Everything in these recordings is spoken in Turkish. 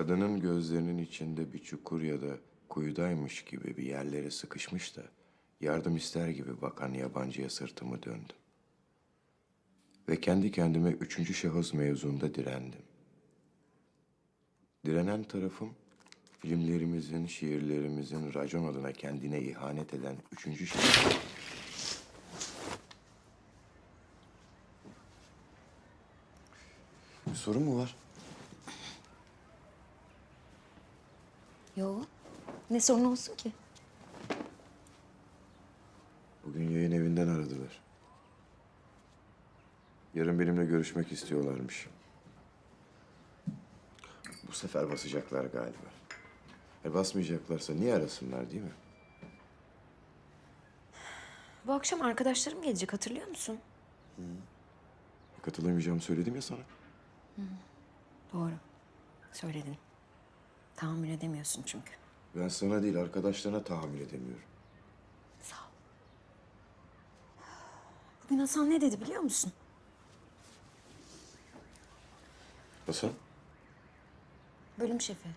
Kadının gözlerinin içinde bir çukur ya da kuyudaymış gibi bir yerlere sıkışmış da yardım ister gibi bakan yabancıya sırtımı döndüm. Ve kendi kendime üçüncü şahıs mevzunda direndim. Direnen tarafım filmlerimizin, şiirlerimizin racon adına kendine ihanet eden üçüncü şahıs. Sorun mu var? Ne sorun olsun ki? Bugün yayın evinden aradılar. Yarın benimle görüşmek istiyorlarmış. Bu sefer basacaklar galiba. E basmayacaklarsa niye arasınlar değil mi? Bu akşam arkadaşlarım gelecek hatırlıyor musun? Katılamayacağımı söyledim ya sana. Doğru. Söyledin. Tahammül edemiyorsun çünkü. Ben sana değil arkadaşlarına tahammül edemiyorum. Sağ ol. Bugün Hasan ne dedi biliyor musun? Hasan? Bölüm şefi.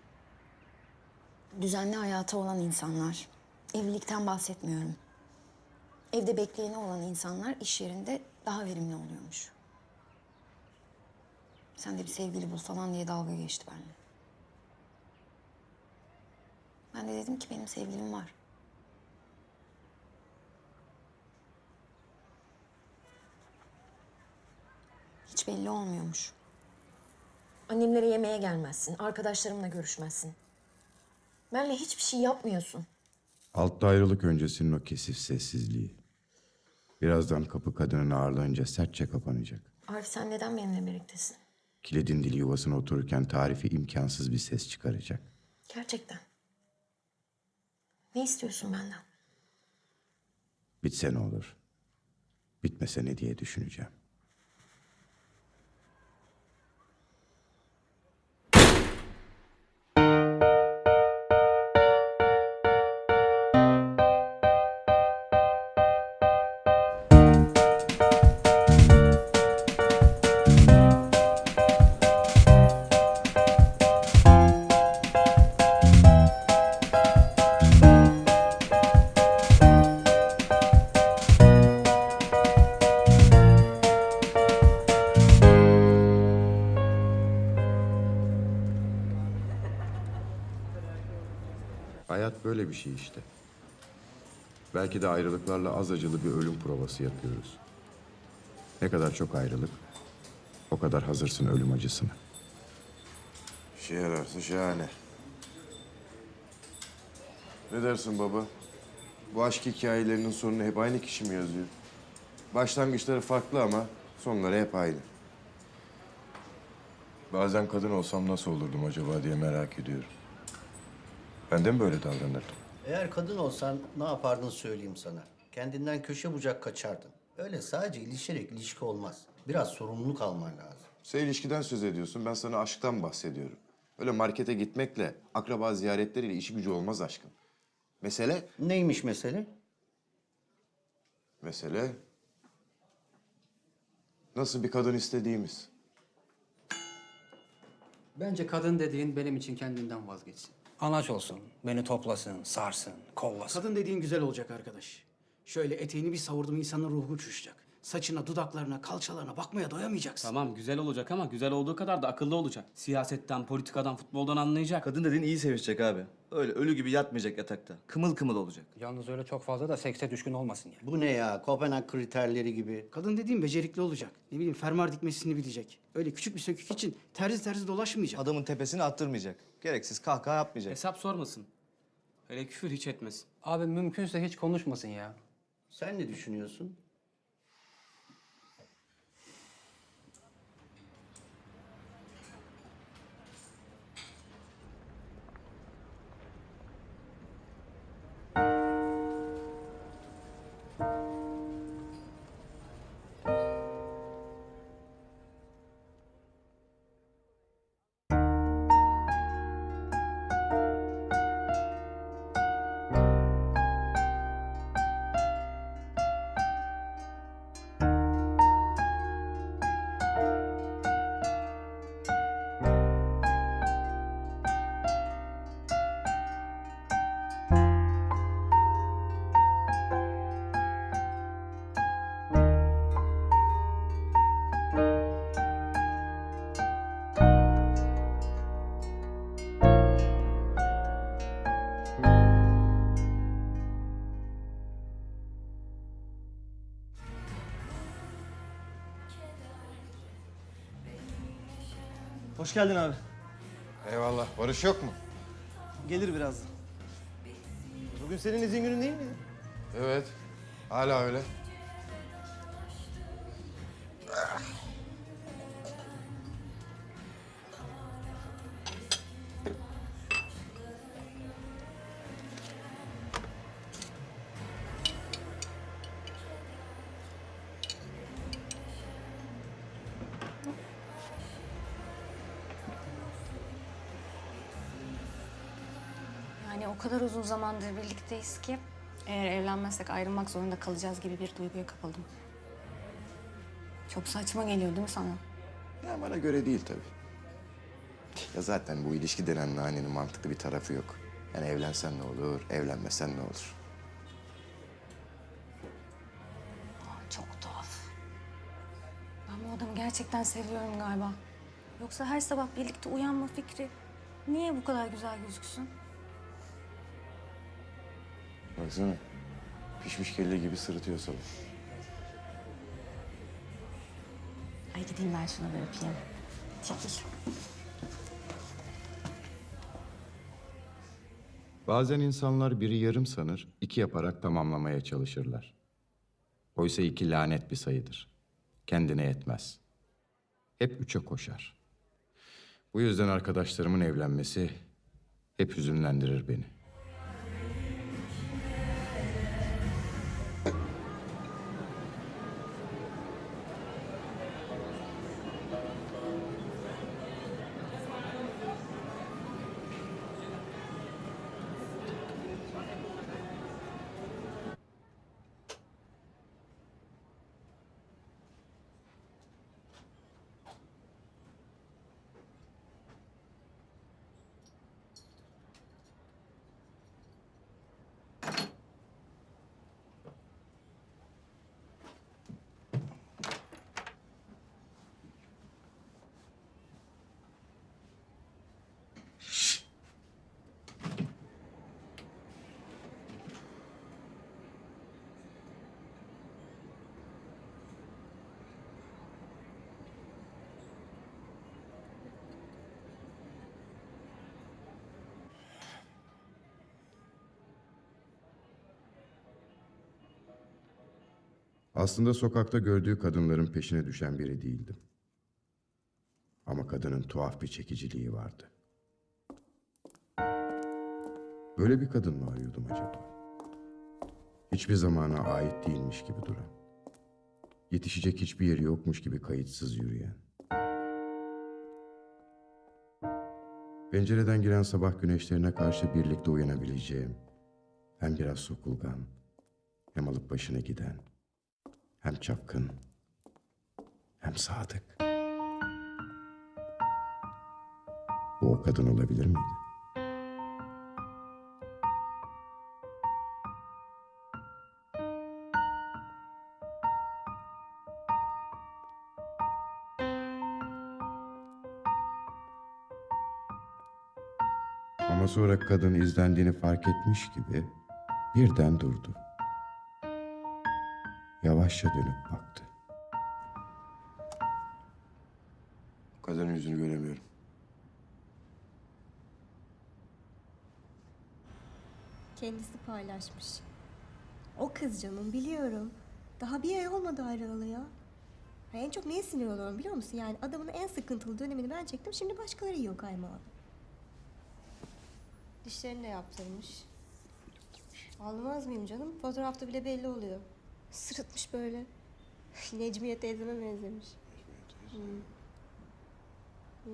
Düzenli hayatı olan insanlar. Evlilikten bahsetmiyorum. Evde bekleyeni olan insanlar iş yerinde daha verimli oluyormuş. Sen de bir sevgili bul falan diye dalga geçti benimle. Ben de dedim ki benim sevgilim var. Hiç belli olmuyormuş. Annemlere yemeğe gelmezsin, arkadaşlarımla görüşmezsin. Benle hiçbir şey yapmıyorsun. Altta ayrılık öncesinin o kesif sessizliği. Birazdan kapı kadının ağırlığınca sertçe kapanacak. Arif sen neden benimle birliktesin? Kilidin dili yuvasına otururken tarifi imkansız bir ses çıkaracak. Gerçekten. Ne istiyorsun benden? Bitse ne olur? Bitmese ne diye düşüneceğim. Bir şey işte. Belki de ayrılıklarla az acılı bir ölüm provası yapıyoruz. Ne kadar çok ayrılık, o kadar hazırsın ölüm acısına. İşe yararsa şahane. Ne dersin baba? Bu aşk hikayelerinin sonunu hep aynı kişi mi yazıyor? Başlangıçları farklı ama sonları hep aynı. Bazen kadın olsam nasıl olurdum acaba diye merak ediyorum. Ben de mi böyle davranırdım? Eğer kadın olsan ne yapardın söyleyeyim sana. Kendinden köşe bucak kaçardın. Öyle sadece ilişerek ilişki olmaz. Biraz sorumluluk alman lazım. Sen ilişkiden söz ediyorsun, ben sana aşktan bahsediyorum. Öyle markete gitmekle, akraba ziyaretleriyle işi gücü olmaz aşkım. Mesele, Neymiş mesele? mesele... Nasıl bir kadın istediğimiz. Bence kadın dediğin benim için kendinden vazgeçsin. Anaç olsun, beni toplasın, sarsın, kollasın. Kadın dediğin güzel olacak arkadaş. Şöyle eteğini bir savurdum insanın ruhu uçuşacak. Saçına, dudaklarına, kalçalarına bakmaya doyamayacaksın. Tamam güzel olacak ama güzel olduğu kadar da akıllı olacak. Siyasetten, politikadan, futboldan anlayacak. Kadın dediğin iyi sevişecek abi. Öyle ölü gibi yatmayacak yatakta. Kımıl kımıl olacak. Yalnız öyle çok fazla da sekse düşkün olmasın yani. Bu ne ya? Kopenhag kriterleri gibi. Kadın dediğin becerikli olacak. Ne bileyim fermuar dikmesini bilecek. Öyle küçük bir sökük için terzi terzi dolaşmayacak. Adamın tepesini attırmayacak. Gereksiz kahkaha yapmayacak. Hesap sormasın. Hele küfür hiç etmesin. Abi mümkünse hiç konuşmasın ya. Sen ne düşünüyorsun? Hoş geldin abi. Eyvallah. Barış yok mu? Gelir birazdan. Bugün senin izin günün değil miydi? Evet. Hala öyle. Kadar uzun zamandır birlikteyiz ki eğer evlenmezsek ayrılmak zorunda kalacağız gibi bir duyguya kapıldım. Çok saçma geliyor değil mi sana? Ya bana göre değil tabii. Ya zaten bu ilişki denen nanenin mantıklı bir tarafı yok. Yani evlensen ne olur, evlenmesen ne olur? Çok tuhaf. Ben bu adamı gerçekten seviyorum galiba. Yoksa her sabah birlikte uyanma fikri niye bu kadar güzel gözüksün? Baksana. Pişmiş kelle gibi sırıtıyor sabah. Ay gideyim ben şuna bir öpeyim. Çekil. Bazen insanlar biri yarım sanır, iki yaparak tamamlamaya çalışırlar. Oysa iki lanet bir sayıdır. Kendine yetmez. Hep üçe koşar. Bu yüzden arkadaşlarımın evlenmesi hep hüzünlendirir beni. Aslında sokakta gördüğü kadınların peşine düşen biri değildim. Ama kadının tuhaf bir çekiciliği vardı. Böyle bir kadın mı arıyordum acaba? Hiçbir zamana ait değilmiş gibi duran. Yetişecek hiçbir yeri yokmuş gibi kayıtsız yürüyen. Pencereden giren sabah güneşlerine karşı birlikte uyanabileceğim, hem biraz sokulgan, hem alıp başına giden, hem çapkın, hem sadık. Bu o kadın olabilir miydi? Ama sonra kadın izlendiğini fark etmiş gibi birden durdu. Yavaşça dönüp baktı. Kadının yüzünü göremiyorum. Kendisi paylaşmış. O kız canım biliyorum. Daha bir ay olmadı ayrılalı ya. Ha, en çok neye sinir oluyorum biliyor musun? Yani adamın en sıkıntılı dönemini ben çektim. Şimdi başkaları yiyor kaymağı. Dişlerini de yaptırmış. Anlamaz mıyım canım? Fotoğrafta bile belli oluyor. Sırıtmış böyle. Necmiye teyzeme benzemiş. Hmm. Hmm.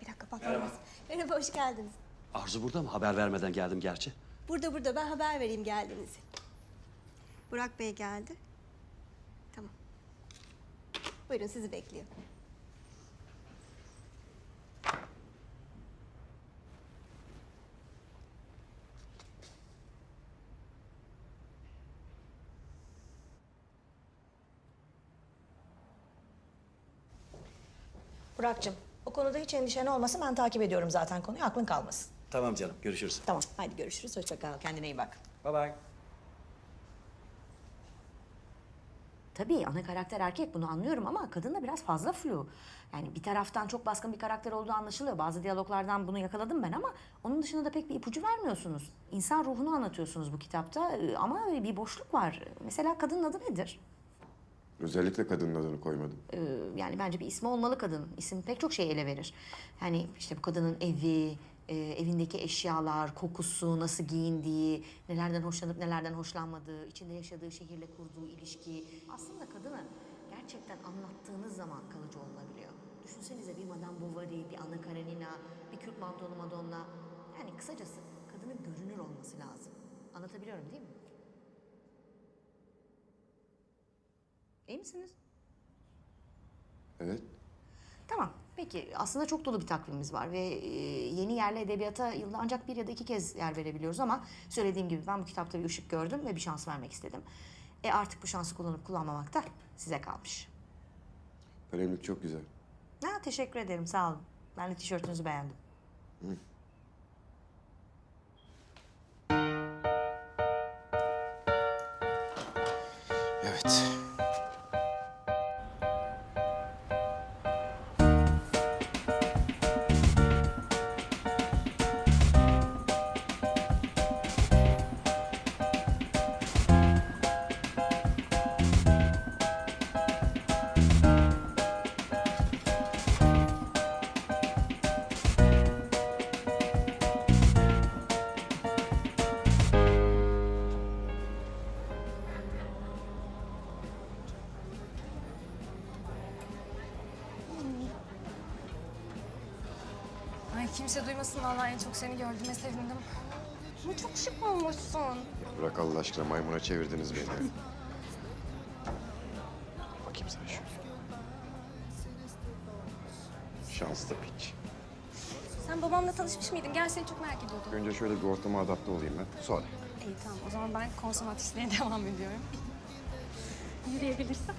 Bir dakika bak. Merhaba. Merhaba, hoş geldiniz. Arzu burada mı? Haber vermeden geldim gerçi. Burada burada ben haber vereyim geldiğinizi. Burak Bey geldi. Tamam. Buyurun sizi bekliyor. Burak'cığım o konuda hiç endişen olmasın. Ben takip ediyorum zaten konuyu. Aklın kalmasın. Tamam canım, görüşürüz. Tamam. Hadi görüşürüz. Hoşça kal. Kendine iyi bak. Bye bye. Tabii ana karakter erkek bunu anlıyorum ama kadın da biraz fazla flu. Yani bir taraftan çok baskın bir karakter olduğu anlaşılıyor. Bazı diyaloglardan bunu yakaladım ben ama onun dışında da pek bir ipucu vermiyorsunuz. İnsan ruhunu anlatıyorsunuz bu kitapta e, ama bir boşluk var. Mesela kadının adı nedir? Özellikle kadının adını koymadım. Ee, yani bence bir ismi olmalı kadın. İsim pek çok şey ele verir. Yani işte bu kadının evi, e, evindeki eşyalar, kokusu, nasıl giyindiği, nelerden hoşlanıp nelerden hoşlanmadığı, içinde yaşadığı şehirle kurduğu ilişki. Aslında kadını gerçekten anlattığınız zaman kalıcı olunabiliyor. Düşünsenize bir Madame Bovary, bir Anna Karenina, bir Kürt mantolu Madonna. Yani kısacası kadının görünür olması lazım. Anlatabiliyorum değil mi? İyi misiniz? Evet. Tamam. Peki aslında çok dolu bir takvimimiz var ve e, yeni yerli edebiyata yılda ancak bir ya da iki kez yer verebiliyoruz ama söylediğim gibi ben bu kitapta bir ışık gördüm ve bir şans vermek istedim. E artık bu şansı kullanıp kullanmamak da size kalmış. Kalemlik çok güzel. Ha, teşekkür ederim sağ olun. Ben de tişörtünüzü beğendim. Evet. Kimse duymasın vallahi en çok seni gördüğüme sevindim. Ama çok şık olmuşsun. Bırak Allah aşkına maymuna çevirdiniz beni. Bakayım sana şöyle. Şanslı piç. Sen babamla tanışmış mıydın? Gel seni çok merak ediyordum. Önce şöyle bir ortama adapte olayım ben. Sonra. İyi tamam o zaman ben konsomatrisliğe devam ediyorum. Yürüyebilirsen.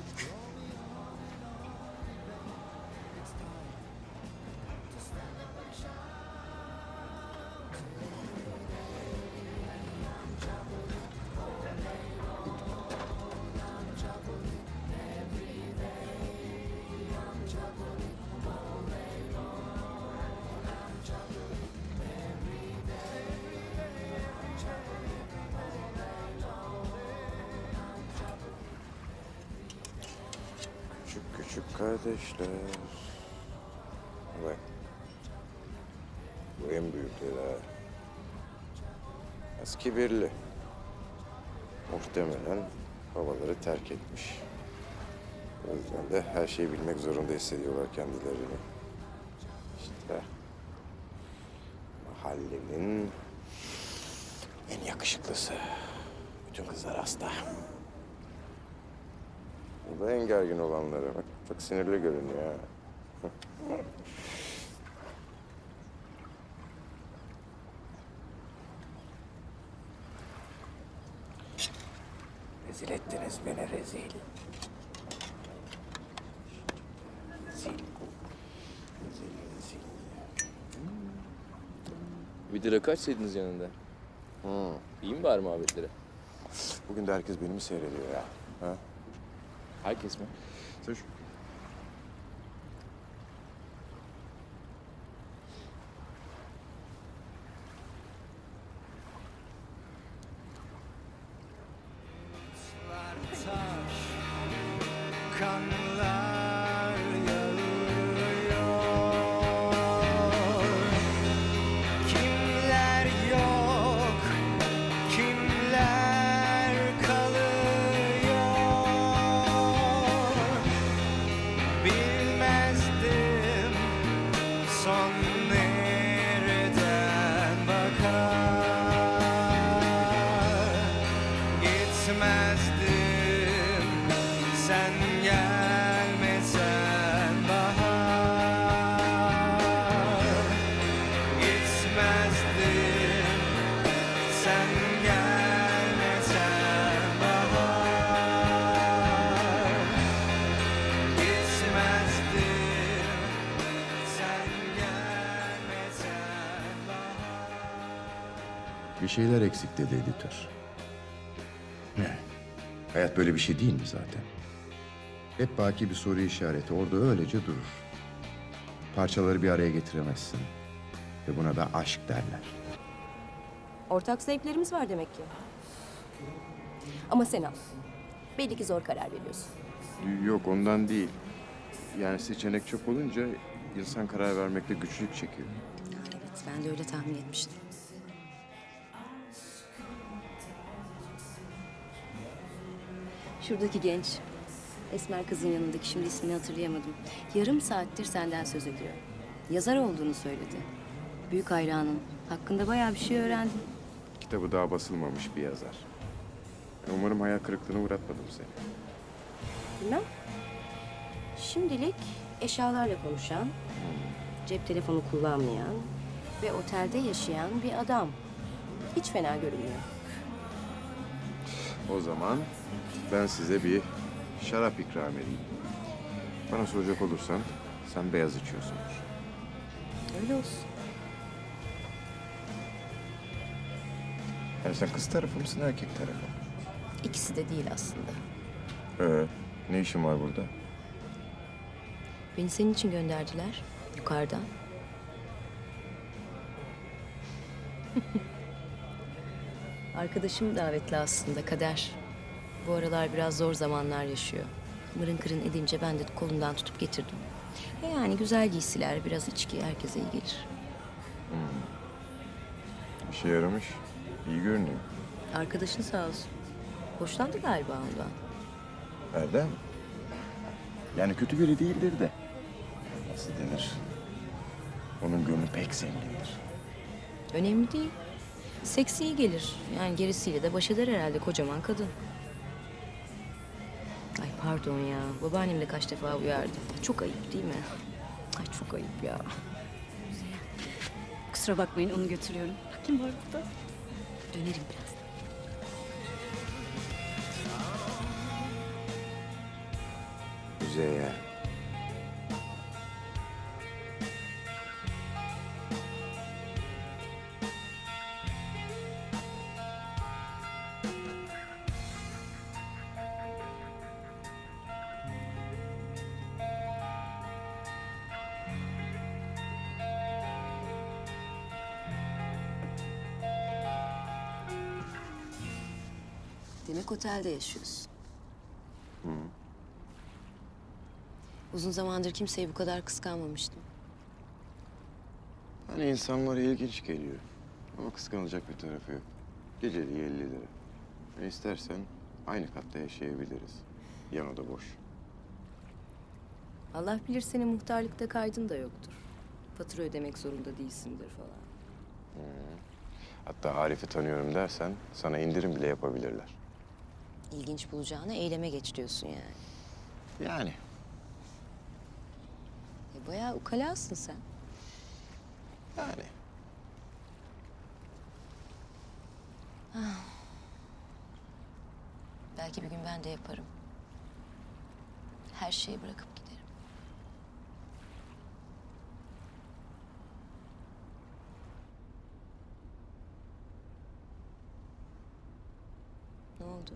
Her şeyi bilmek zorunda hissediyorlar kendilerini. İşte mahallenin en yakışıklısı. Bütün kızlar hasta. Bu da en gergin olanları. Bak çok sinirli görünüyor rezil ettiniz beni. Rezil. Rezil, rezil. Bir lira kaç saydınız yanında? İyi mi bari muhabbetleri? Bugün de herkes beni mi seyrediyor ya? Ha? Herkes mi? Sen şu... şeyler eksik dedi editör. Ne? Hayat böyle bir şey değil mi zaten? Hep baki bir soru işareti orada öylece durur. Parçaları bir araya getiremezsin. Ve buna da aşk derler. Ortak zevklerimiz var demek ki. Ama sen al. Belli ki zor karar veriyorsun. Yok ondan değil. Yani seçenek çok olunca insan karar vermekte güçlük çekiyor. Evet, ben de öyle tahmin etmiştim. Şuradaki genç, esmer kızın yanındaki şimdi ismini hatırlayamadım. Yarım saattir senden söz ediyor. Yazar olduğunu söyledi. Büyük hayranın. Hakkında bayağı bir şey öğrendim. Kitabı daha basılmamış bir yazar. Umarım hayal kırıklığına uğratmadım seni. Bilmem. Şimdilik eşyalarla konuşan, cep telefonu kullanmayan ve otelde yaşayan bir adam. Hiç fena görünmüyor. O zaman ben size bir şarap ikram edeyim. Bana soracak olursan sen beyaz içiyorsundur. Öyle olsun. Yani sen kız tarafı mısın erkek tarafı? mı? İkisi de değil aslında. Ee, ne işin var burada? Beni senin için gönderdiler yukarıdan. Arkadaşım davetli aslında Kader. Bu aralar biraz zor zamanlar yaşıyor. Mırın kırın edince ben de kolundan tutup getirdim. E yani güzel giysiler, biraz içki herkese iyi gelir. İşe yaramış. İyi görünüyor. Arkadaşın sağ olsun. Hoşlandı galiba ondan. Erdem. Yani kötü biri değildir de. Nasıl denir? Onun gönlü pek zengindir. Önemli değil. Seksi iyi gelir. Yani gerisiyle de baş eder herhalde kocaman kadın. Pardon ya. Babaannem de kaç defa uyardı. Çok ayıp değil mi? Ay çok ayıp ya. Kusura bakmayın onu götürüyorum. Kim var burada? Dönerim biraz. Güzel ya. Otelde yaşıyorsun. Uzun zamandır kimseyi bu kadar kıskanmamıştım. Hani insanlara ilginç geliyor. Ama kıskanılacak bir tarafı yok. Geceliği 50 lira. E istersen aynı katta yaşayabiliriz. Yan oda boş. Allah bilir senin muhtarlıkta kaydın da yoktur. Fatura ödemek zorunda değilsindir falan. Hatta Arif'i tanıyorum dersen sana indirim bile yapabilirler. İlginç bulacağına eyleme geç diyorsun yani. Yani. E bayağı ukalasın sen. Yani. Belki bir gün ben de yaparım. Her şeyi bırakıp giderim. Ne oldu?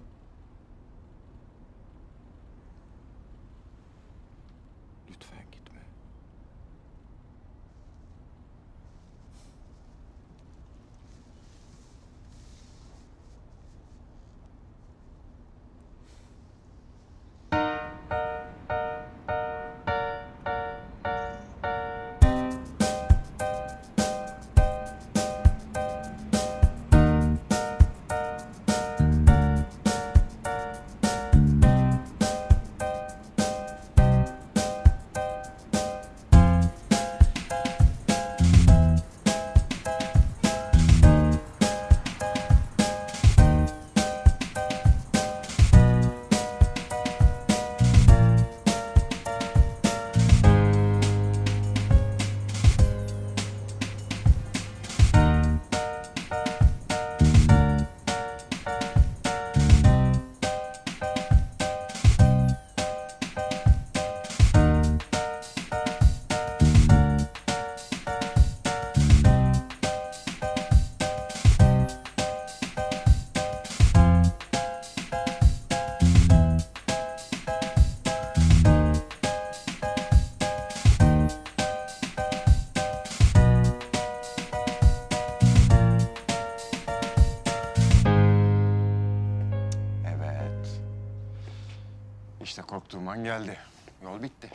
İşte korktuğum an geldi. Yol bitti.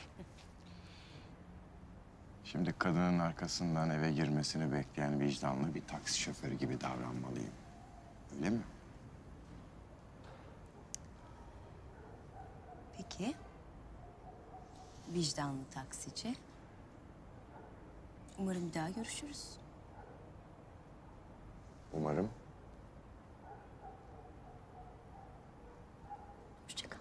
Şimdi kadının arkasından eve girmesini bekleyen vicdanlı bir taksi şoförü gibi davranmalıyım. Öyle mi? Peki. Vicdanlı taksici. Umarım bir daha görüşürüz. Umarım. Hoşça kal.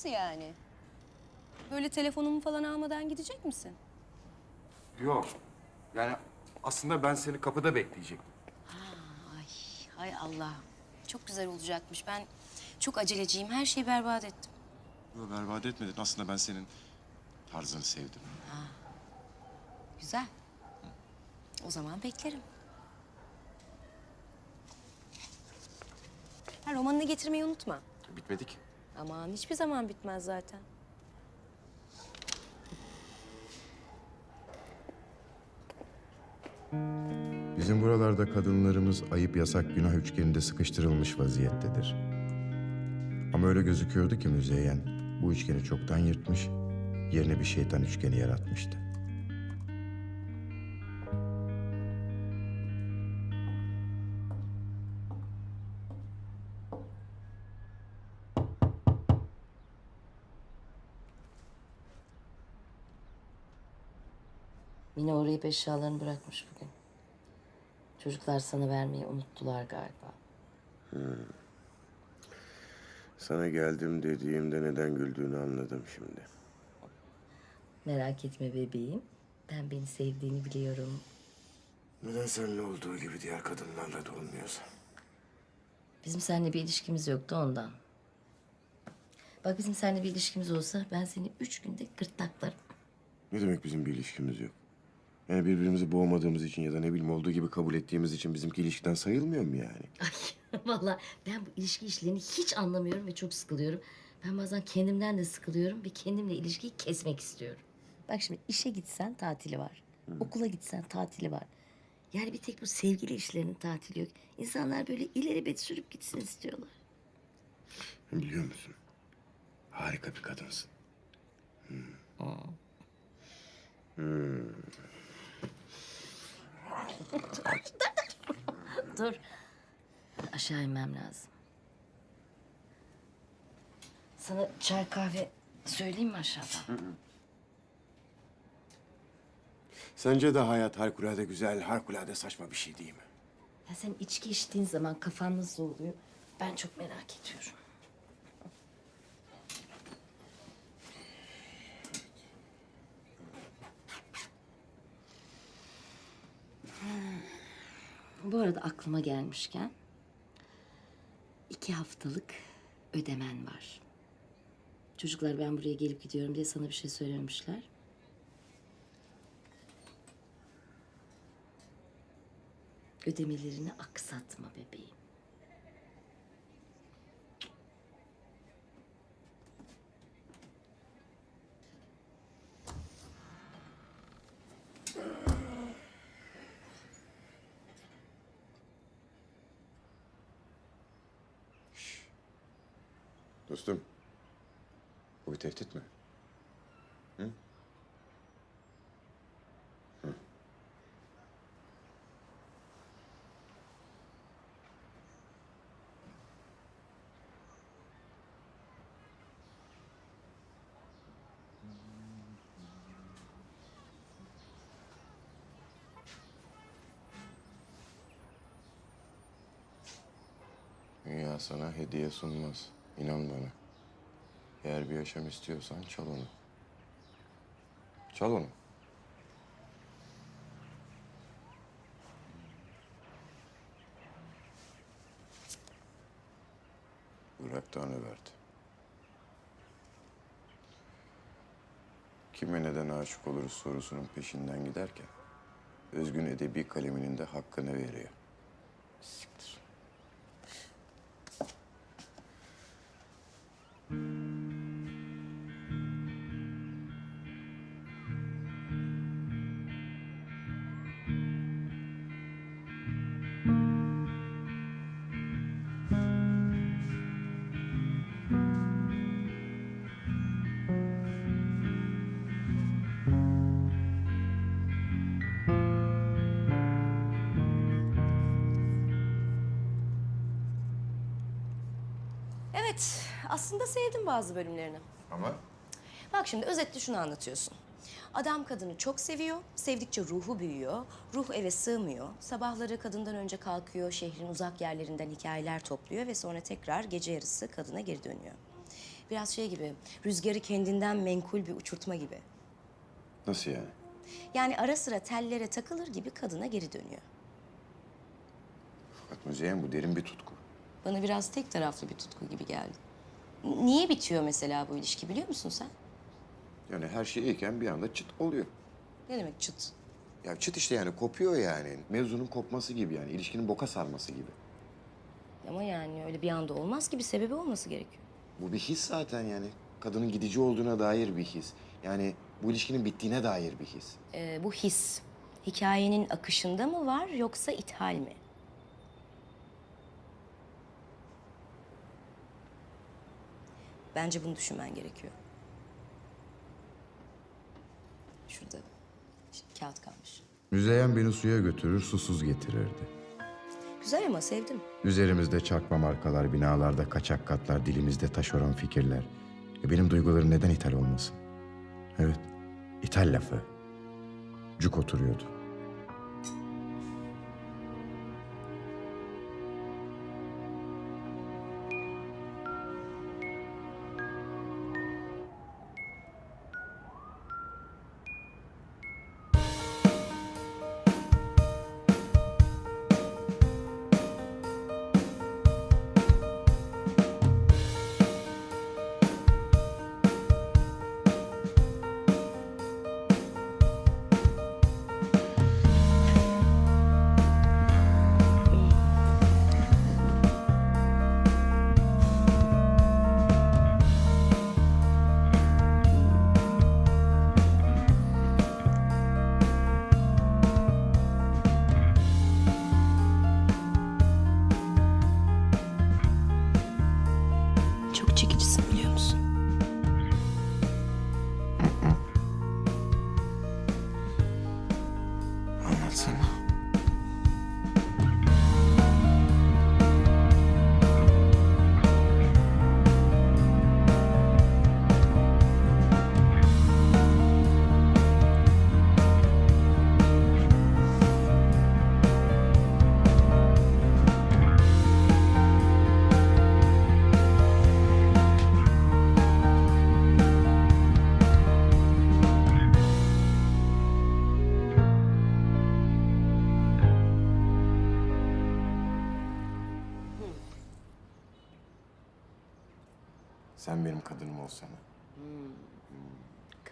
Nasıl yani? Böyle telefonumu falan almadan gidecek misin? Yok. Yani aslında ben seni kapıda bekleyecektim. Ay, hay Allah. Çok güzel olacakmış. Ben çok aceleciyim. Her şeyi berbat ettim. Yok berbat etmedin. Aslında ben senin tarzını sevdim. Güzel. O zaman beklerim. Ha, romanını getirmeyi unutma. Bitmedi ki. Aman hiçbir zaman bitmez zaten. Bizim buralarda kadınlarımız ayıp yasak günah üçgeninde sıkıştırılmış vaziyettedir. Ama öyle gözüküyordu ki Müzeyyen bu üçgeni çoktan yırtmış, yerine bir şeytan üçgeni yaratmıştı. Orayı eşyalarını bırakmış bugün. Çocuklar sana vermeyi unuttular galiba. Sana geldim dediğimde neden güldüğünü anladım şimdi. Merak etme bebeğim. Ben beni sevdiğini biliyorum. Neden seninle olduğu gibi diğer kadınlarla da olmuyorsa? Bizim seninle bir ilişkimiz yoktu ondan. Bak bizim seninle bir ilişkimiz olsa ben seni üç günde gırtlaklarım. Ne demek bizim bir ilişkimiz yok? Yani birbirimizi boğmadığımız için ya da ne bileyim olduğu gibi kabul ettiğimiz için bizimki ilişkiden sayılmıyor mu yani? Ay vallahi ben bu ilişki işlerini hiç anlamıyorum ve çok sıkılıyorum. Ben bazen kendimden de sıkılıyorum ve kendimle ilişkiyi kesmek istiyorum. Bak şimdi işe gitsen tatili var. Okula gitsen tatili var. Yani bir tek bu sevgili işlerinin tatili yok. İnsanlar böyle ileri bet sürüp gitsin istiyorlar. Biliyor musun? Harika bir kadınsın. Dur. Aşağı inmem lazım. Sana çay kahve söyleyeyim mi aşağıdan? Sence de hayat harikulade güzel, harikulade saçma bir şey değil mi? Ya sen içki içtiğin zaman kafan nasıl oluyor? Ben çok merak ediyorum. Bu arada aklıma gelmişken iki haftalık ödemen var. Çocuklar ben buraya gelip gidiyorum diye sana bir şey söylemişler. Ödemelerini aksatma bebeğim. Dostum, bu bir tehdit mi? Hı? Hı. Dünya sana hediye sunmaz. İnan bana. Eğer bir yaşam istiyorsan çal onu. Çal onu. Bırak Tanrı verdi. Kime neden aşık oluruz sorusunun peşinden giderken... ...özgün edebi kaleminin de hakkını veriyor. Bazı bölümlerini. Ama Bak şimdi özetle şunu anlatıyorsun. Adam kadını çok seviyor, sevdikçe ruhu büyüyor, ruh eve sığmıyor. Sabahları kadından önce kalkıyor, şehrin uzak yerlerinden hikayeler topluyor ve sonra tekrar gece yarısı kadına geri dönüyor. Biraz şey gibi, rüzgarı kendinden menkul bir uçurtma gibi. nasıl yani? Yani ara sıra tellere takılır gibi kadına geri dönüyor. Fakat Müzeyyen bu derin bir tutku. Bana biraz tek taraflı bir tutku gibi geldi. Niye bitiyor mesela bu ilişki biliyor musun sen? Yani her şey iyiken bir anda çıt oluyor. Ne demek çıt? Ya çıt işte yani kopuyor yani. Mevzunun kopması gibi yani. ilişkinin boka sarması gibi. Ama yani öyle bir anda olmaz ki bir sebebi olması gerekiyor. Bu bir his zaten yani. Kadının gidici olduğuna dair bir his. Yani bu ilişkinin bittiğine dair bir his. Ee, bu his hikayenin akışında mı var yoksa ithal mi? Bence bunu düşünmen gerekiyor. Şurada kağıt kalmış. Müzeyyen beni suya götürür, susuz getirirdi. Güzel ama sevdim. Üzerimizde çarpma markalar, binalarda kaçak katlar, dilimizde taşeron fikirler. E benim duygularım neden ithal olmasın? Evet, ithal lafı. Cuk oturuyordu.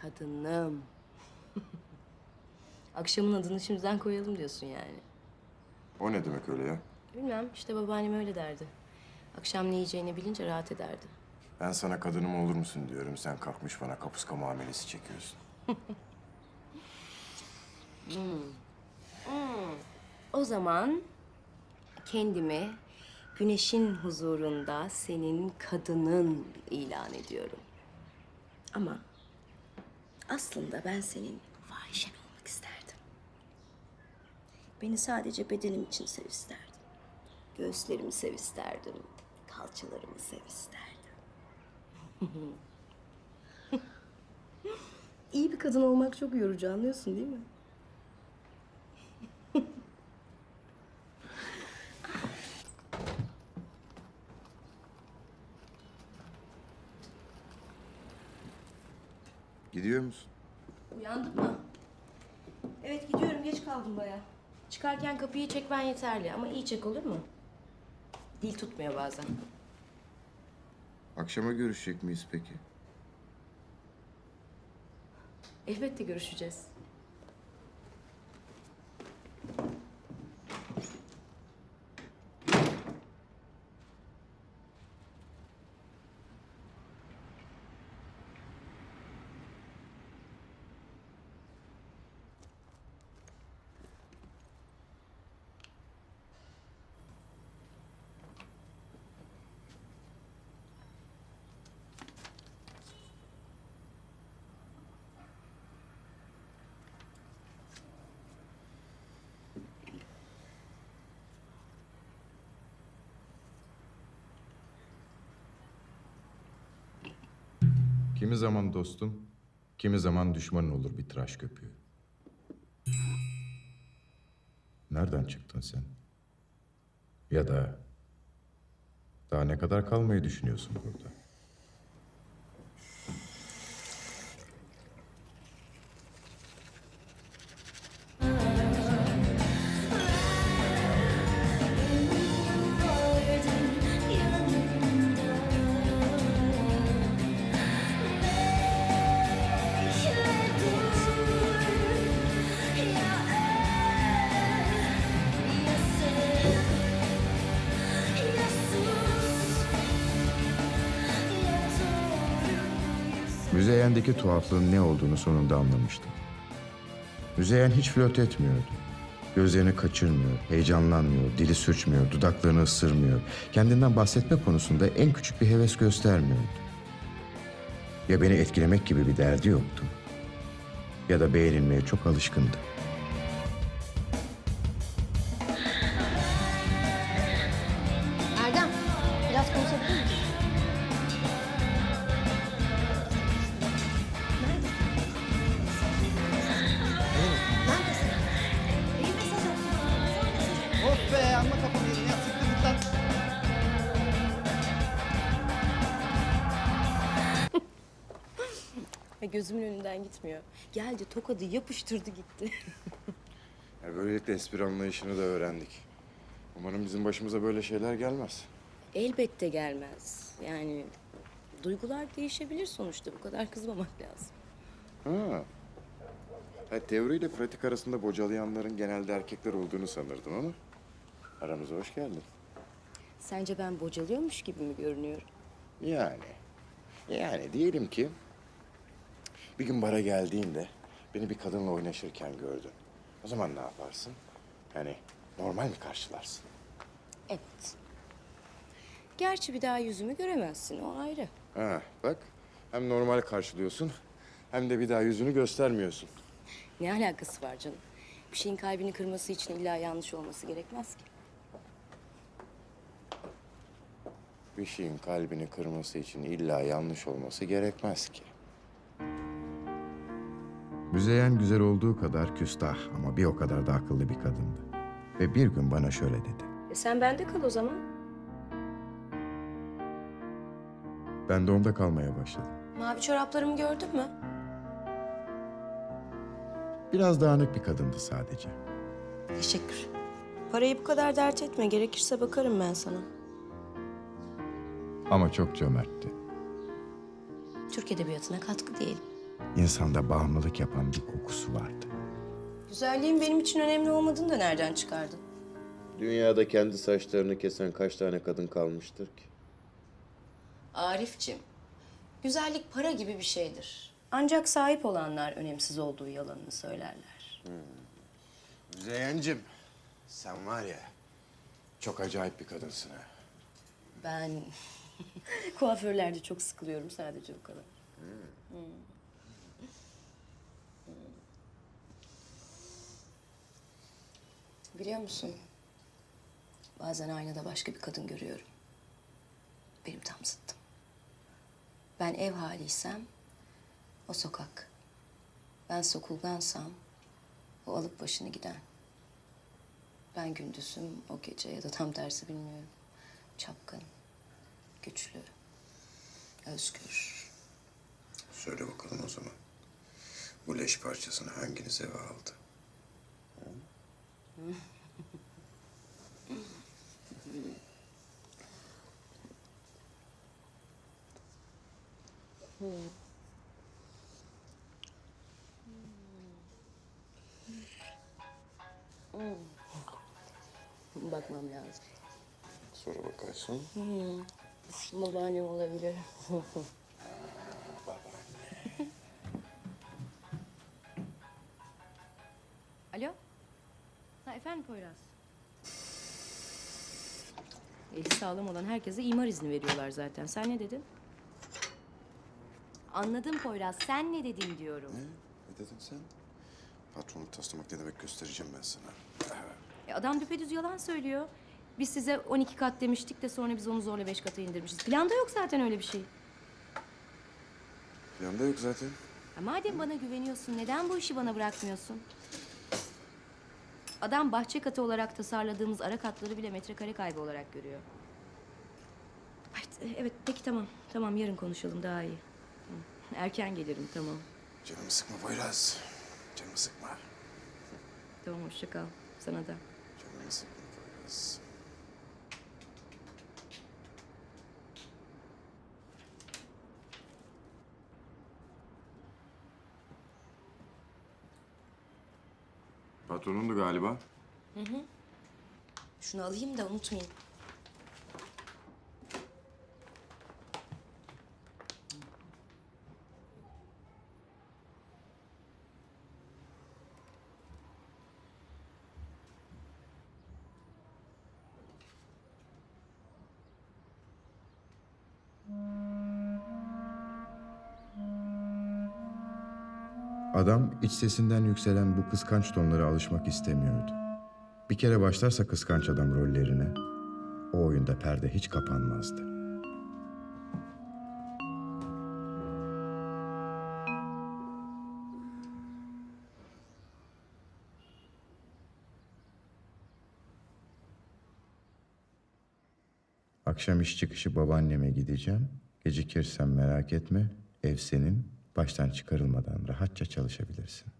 Kadınım. Akşamın adını şimdiden koyalım diyorsun yani. O ne demek öyle ya? Bilmem işte babaannem öyle derdi. Akşam ne yiyeceğini bilince rahat ederdi. Ben sana kadınım olur musun diyorum. Sen kalkmış bana kapuska muamelesi çekiyorsun. O zaman kendimi güneşin huzurunda senin kadının ilan ediyorum. Ama aslında ben senin fahişen olmak isterdim. Beni sadece bedenim için sev isterdim. Göğüslerimi sev isterdim. Kalçalarımı sev isterdim. İyi bir kadın olmak çok yorucu anlıyorsun değil mi? Gidiyor musun? Uyandın mı? Evet gidiyorum geç kaldım baya. Çıkarken kapıyı çekmen yeterli ama iyi çek olur mu? Dil tutmuyor bazen. Akşama görüşecek miyiz peki? Elbette görüşeceğiz. Kimi zaman dostum, kimi zaman düşmanın olur bir tıraş köpüğü. Nereden çıktın sen? Ya da daha ne kadar kalmayı düşünüyorsun burada? Müzeyyen'deki tuhaflığın ne olduğunu sonunda anlamıştım. Müzeyyen hiç flört etmiyordu. Gözlerini kaçırmıyor, heyecanlanmıyor, dili sürçmüyor, dudaklarını ısırmıyor. Kendinden bahsetme konusunda en küçük bir heves göstermiyordu. Ya beni etkilemek gibi bir derdi yoktu. Ya da beğenilmeye çok alışkındı. Yapıştırdı gitti. böylelikle espri anlayışını da öğrendik. Umarım bizim başımıza böyle şeyler gelmez. Elbette gelmez. Yani duygular değişebilir sonuçta. Bu kadar kızmamak lazım. Ha. ha teoriyle pratik arasında bocalayanların genelde erkekler olduğunu sanırdım ama aramıza hoş geldin. Sence ben bocalıyormuş gibi mi görünüyorum? Yani. Yani diyelim ki bir gün bara geldiğinde beni bir kadınla oynaşırken gördün. O zaman ne yaparsın? Hani normal mi karşılarsın? Evet. Gerçi bir daha yüzümü göremezsin. O ayrı. Ha bak hem normal karşılıyorsun hem de bir daha yüzünü göstermiyorsun. Ne alakası var canım? Bir şeyin kalbini kırması için illa yanlış olması gerekmez ki. Bir şeyin kalbini kırması için illa yanlış olması gerekmez ki. Müzeyyen güzel olduğu kadar küstah ama bir o kadar da akıllı bir kadındı. Ve bir gün bana şöyle dedi. E sen bende kal o zaman. Ben de onda kalmaya başladım. Mavi çoraplarımı gördün mü? Biraz dağınık bir kadındı sadece. Teşekkür. Parayı bu kadar dert etme. Gerekirse bakarım ben sana. Ama çok cömertti. Türk Edebiyatı'na katkı diyelim. İnsanda bağımlılık yapan bir kokusu vardı. Güzelliğin benim için önemli olmadığını da nereden çıkardın? Dünyada kendi saçlarını kesen kaç tane kadın kalmıştır ki? Arifçim, güzellik para gibi bir şeydir. Ancak sahip olanlar önemsiz olduğu yalanını söylerler. Müzeyyencim, sen var ya çok acayip bir kadınsın ha. Ben kuaförlerde çok sıkılıyorum sadece o kadar. Hmm. Biliyor musun? Bazen aynada başka bir kadın görüyorum. Benim tam zıttım. Ben ev haliysem o sokak. Ben sokulgansam o alıp başını giden. Ben gündüzüm o gece ya da tam tersi bilmiyorum. Çapkın, güçlü, özgür. Söyle bakalım o zaman. Bu leş parçasını hanginiz eve aldı? Hmm. Hmm. Bakmam lazım. Sonra bakarsın. Hmm. Babaannem olabilir. Alo? Ha efendim Poyraz. Eli sağlam olan herkese imar izni veriyorlar zaten. Sen ne dedin? Anladım Poyraz. Sen ne dedin diyorum. Ne dedin sen? Patronu taslamak ne demek göstereceğim ben sana. E adam düpedüz yalan söylüyor. Biz size 12 kat demiştik de sonra biz onu zorla 5 kata indirmişiz. Planda yok zaten öyle bir şey. Planda yok zaten. Ya madem bana güveniyorsun neden bu işi bana bırakmıyorsun? Adam bahçe katı olarak tasarladığımız ara katları bile metrekare kaybı olarak görüyor. Evet peki tamam. Tamam yarın konuşalım daha iyi. Erken gelirim tamam. Canımı sıkma Poyraz. Canımı sıkma. Tamam hoşça kal. Sana da. Canımı sıkma Poyraz. Patronundu galiba. Şunu alayım da unutmayayım. Adam iç sesinden yükselen bu kıskanç tonlara alışmak istemiyordu. Bir kere başlarsa kıskanç adam rollerine, o oyunda perde hiç kapanmazdı. Akşam iş çıkışı babaanneme gideceğim. Gecikirsem merak etme, ev senin. Baştan çıkarılmadan rahatça çalışabilirsin.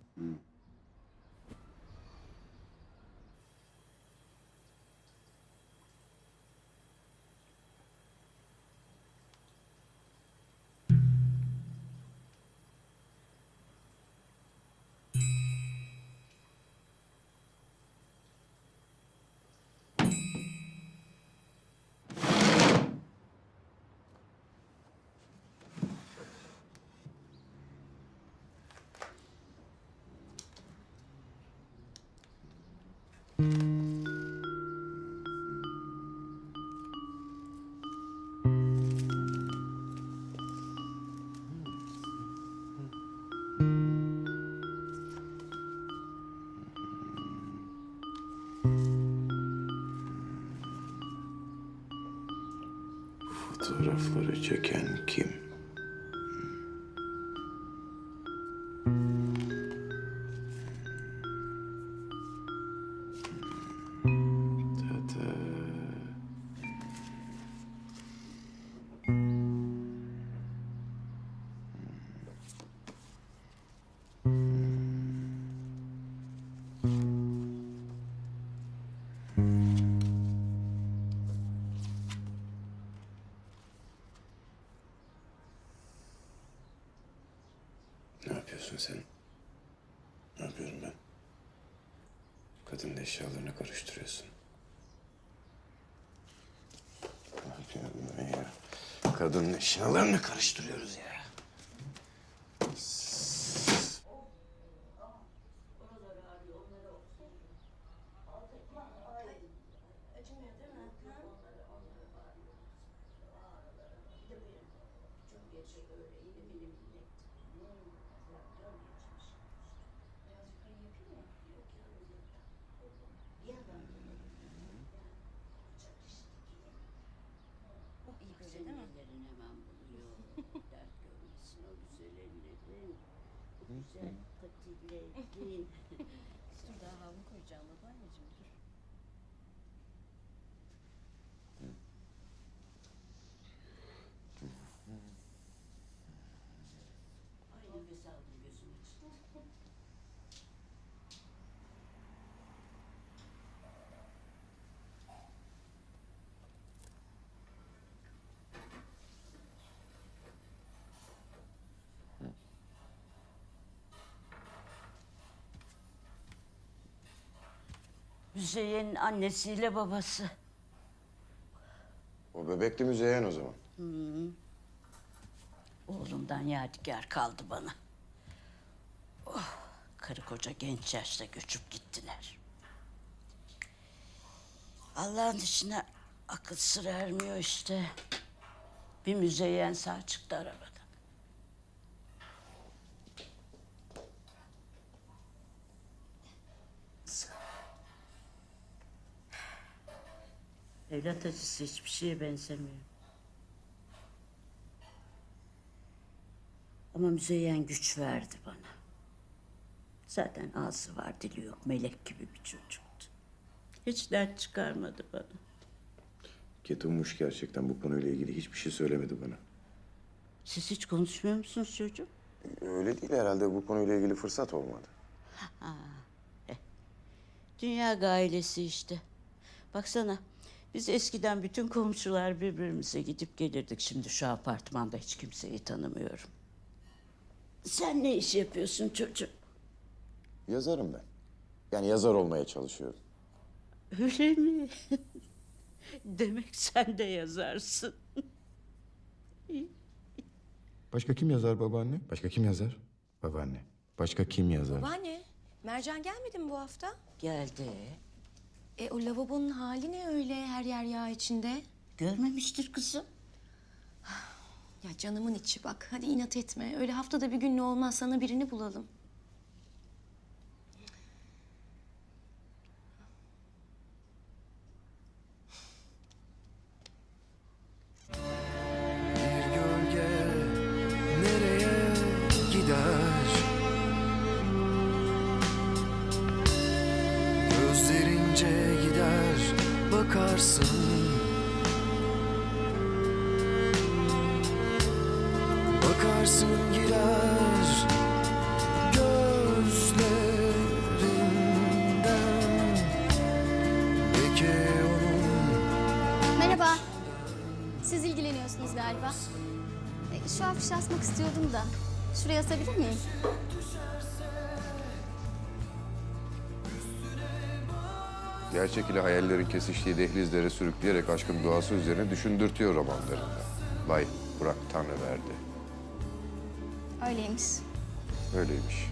Kadının eşyalarını karıştırıyorsun. Ne? Kadının eşyalarını karıştırıyoruz ya. Dur daha havlu koyacağım babaanneciğim dur. Müzeyyen'in annesiyle babası. O bebekli Müzeyyen o zaman. Hı. Oğlumdan yadigar kaldı bana. Oh, karı koca genç yaşta göçüp gittiler. Allah'ın işine akıl sır ermiyor işte. Bir müzeyyen sağ çıktı arabadan. Evlat acısı hiçbir şeye benzemiyor. Ama Müzeyyen güç verdi bana. Zaten ağzı var, dili yok. Melek gibi bir çocuktu. Hiç dert çıkarmadı bana. Ketummuş gerçekten bu konuyla ilgili hiçbir şey söylemedi bana. Siz hiç konuşmuyor musunuz çocuğum? Öyle değil herhalde bu konuyla ilgili fırsat olmadı. Ha, eh. Dünya gailesi işte. Baksana, biz eskiden bütün komşular birbirimize gidip gelirdik. Şimdi şu apartmanda hiç kimseyi tanımıyorum. Sen ne iş yapıyorsun çocuğum? Yazarım ben. Yani yazar olmaya çalışıyorum. Öyle mi? Demek sen de yazarsın. Başka kim yazar babaanne? Başka kim yazar? Babaanne. Başka kim yazar? Babaanne, Mercan gelmedi mi bu hafta? Geldi. E o lavabonun hali ne öyle her yer yağ içinde? Görmemiştir kızım. Ya canımın içi bak hadi inat etme. Öyle haftada bir günlü olmaz sana birini bulalım. Bir gölge nereye gider? Bakarsın Bakarsın girer gözlerinden Leke onun Merhaba. Siz ilgileniyorsunuz galiba. E, şu afişi asmak istiyordum da. Şuraya asabilir miyim? Gerçek ile hayallerin kesiştiği dehlizlere sürükleyerek aşkın doğası üzerine düşündürtüyor romanlarında. Vay Burak Tanrıverdi. Öyleymiş. Öyleymiş.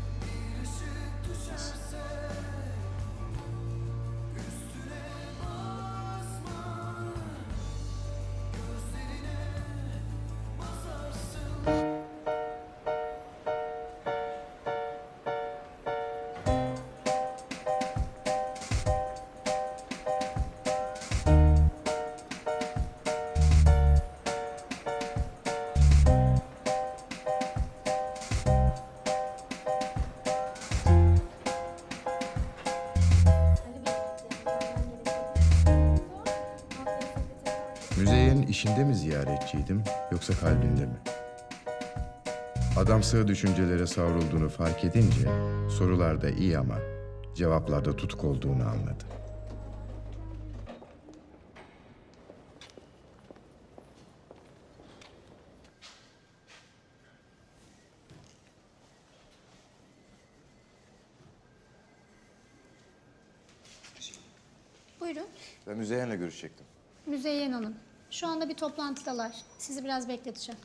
Adam sığ düşüncelere savrulduğunu fark edince sorularda iyi ama cevaplarda tutuk olduğunu anladı. Buyurun. Ben Müzeyyen'le görüşecektim. Müzeyyen Hanım. Şu anda bir toplantıdalar. Sizi biraz bekleteceğim.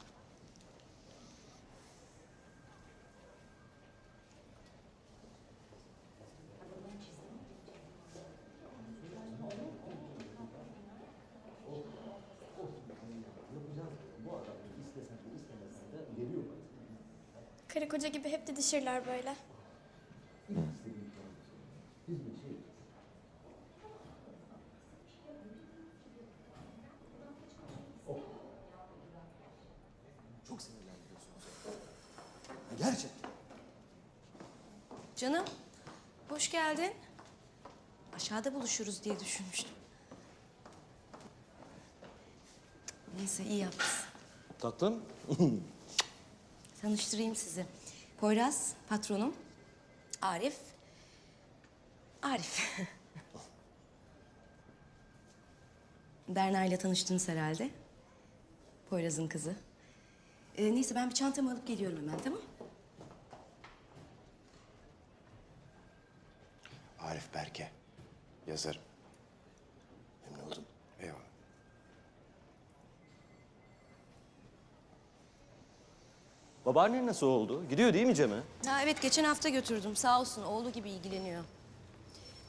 Karı koca gibi hep didişirler böyle. Çok sinirlendiriyorsunuz. Gerçekten. Canım, hoş geldin. Aşağıda buluşuruz diye düşünmüştüm. Neyse iyi yapmışsın. Tatlım. Tanıştırayım sizi. Poyraz, patronum. Arif. Arif. Berna ile tanıştınız herhalde. Poyraz'ın kızı. Ee, neyse ben bir çantamı alıp geliyorum hemen tamam Arif Berke. Yazarım. Memnun oldum. Eyvallah. Babaannen nasıl oldu? Gidiyor değil mi Cem'e? Ha evet geçen hafta götürdüm. Sağ olsun oğlu gibi ilgileniyor.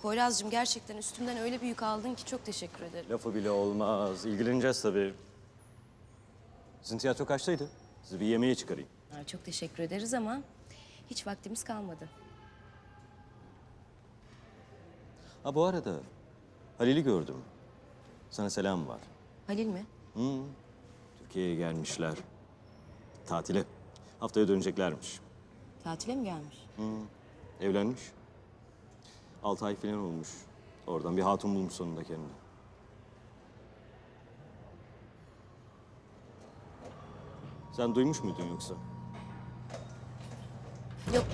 Poyraz'cığım gerçekten üstümden öyle büyük aldın ki çok teşekkür ederim. Lafı bile olmaz. İlgileneceğiz tabii. Sizin tiyatro kaçtaydı? Sizi bir yemeğe çıkarayım. Ha, çok teşekkür ederiz ama hiç vaktimiz kalmadı. Ha bu arada Halil'i gördüm. Sana selam var. Halil mi? Hı. Türkiye'ye gelmişler. Tatile. Haftaya döneceklermiş. Tatile mi gelmiş? Hı. Evlenmiş. Altı ay falan olmuş. Oradan bir hatun bulmuş sonunda kendine. Sen duymuş muydun yoksa? Yok.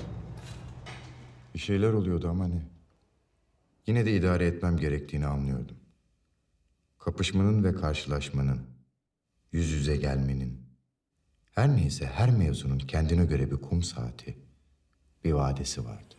Bir şeyler oluyordu ama ne? Yine de idare etmem gerektiğini anlıyordum. Kapışmanın ve karşılaşmanın, yüz yüze gelmenin, her neyse her mevzunun kendine göre bir kum saati, bir vadesi vardı.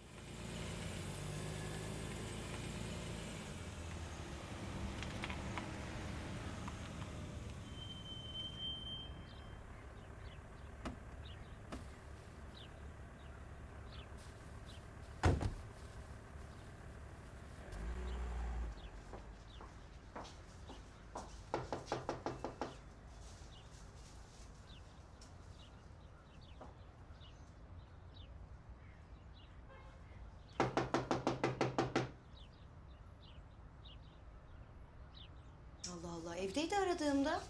Allah Allah evdeydi aradığımda.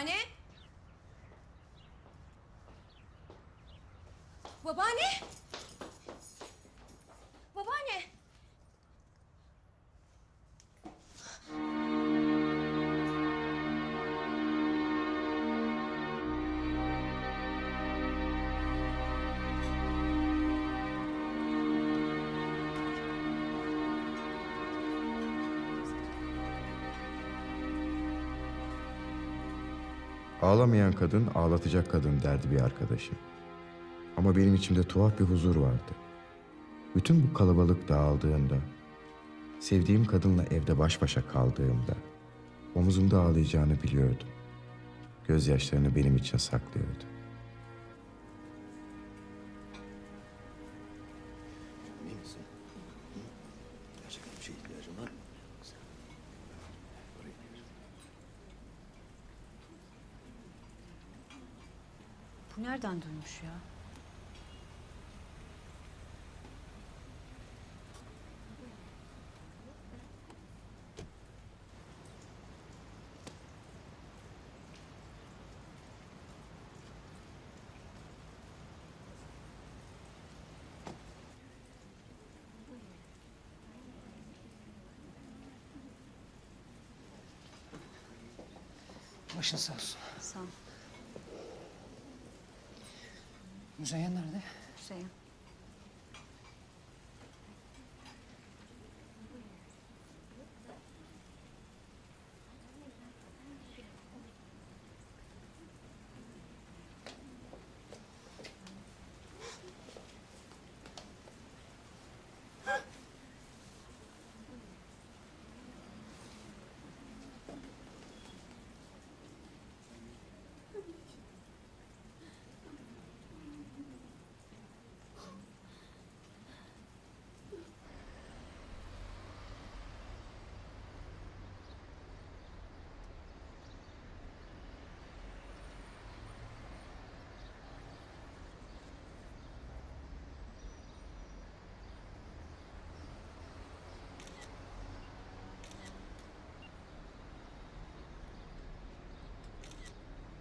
Babaanne? Ağlamayan kadın ağlatacak kadın derdi bir arkadaşı. Ama benim içimde tuhaf bir huzur vardı. Bütün bu kalabalık dağıldığında, sevdiğim kadınla evde baş başa kaldığımda, omuzumda ağlayacağını biliyordum. Gözyaşlarını benim için saklıyordu. Nereden duymuş ya? Başın sağ olsun. Sağ ol. Müzeyyen nerede? Hüseyin.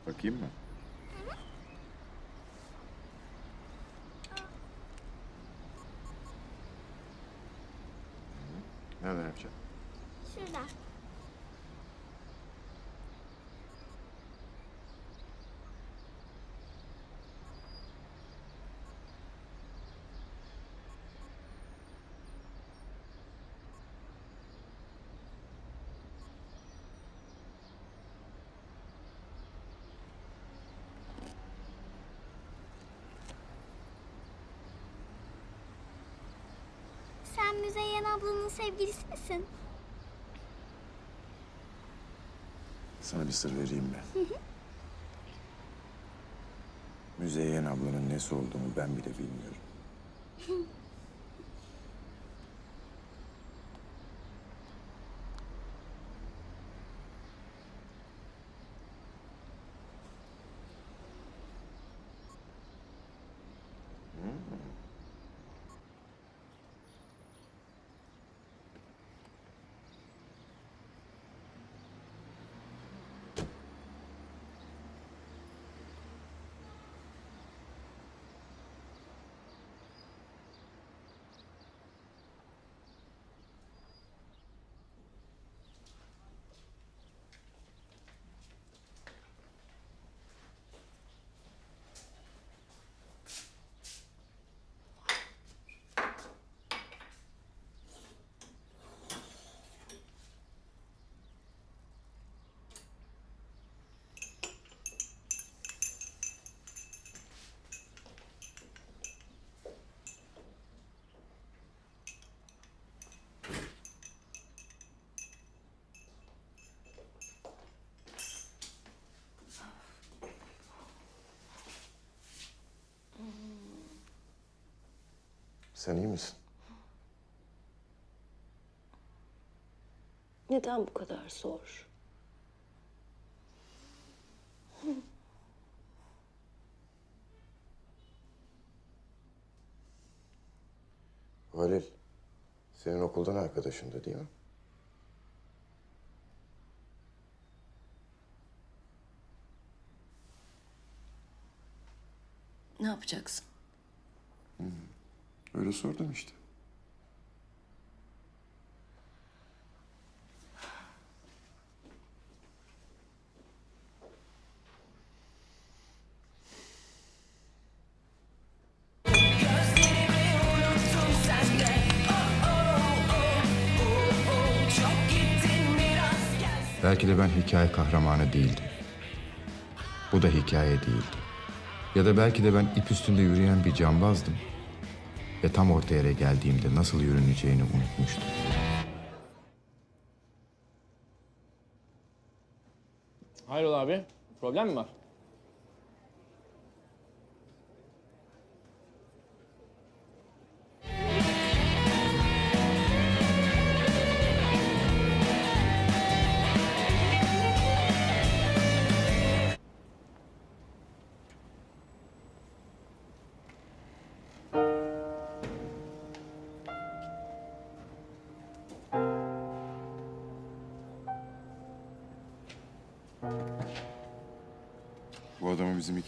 Bakayım mı? Nereden yapacağım? Şurada. Müzeyyen ablanın sevgilisi misin? Sana bir sır vereyim mi? Müzeyyen ablanın nesi olduğunu ben bile bilmiyorum. Sen iyi misin? Neden bu kadar zor? Halil, senin okuldan arkadaşındı değil mi? Ne yapacaksın? Öyle sordum işte. Belki de ben hikaye kahramanı değildim. Bu da hikaye değildi. Ya da belki de ben ip üstünde yürüyen bir cambazdım. Ve tam orta yere geldiğimde nasıl yürüneceğini unutmuştum. Hayrola abi? Problem mi var?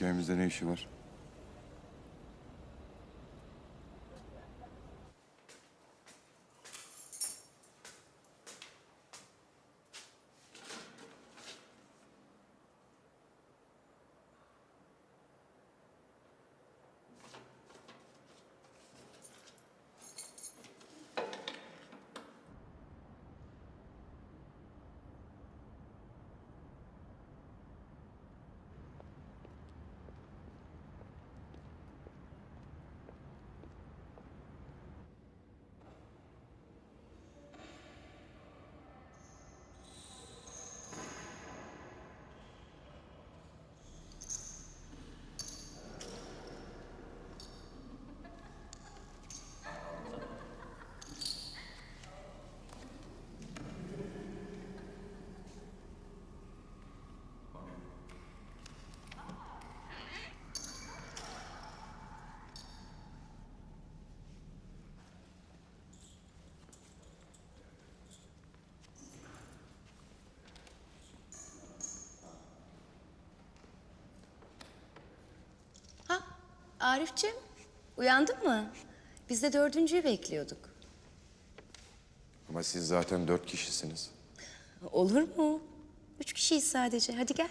Hikayemizde ne işi var? Arif'ciğim, uyandın mı? Biz de dördüncüyü bekliyorduk. Ama siz zaten dört kişisiniz. Olur mu? Üç kişiyiz sadece. Hadi gel.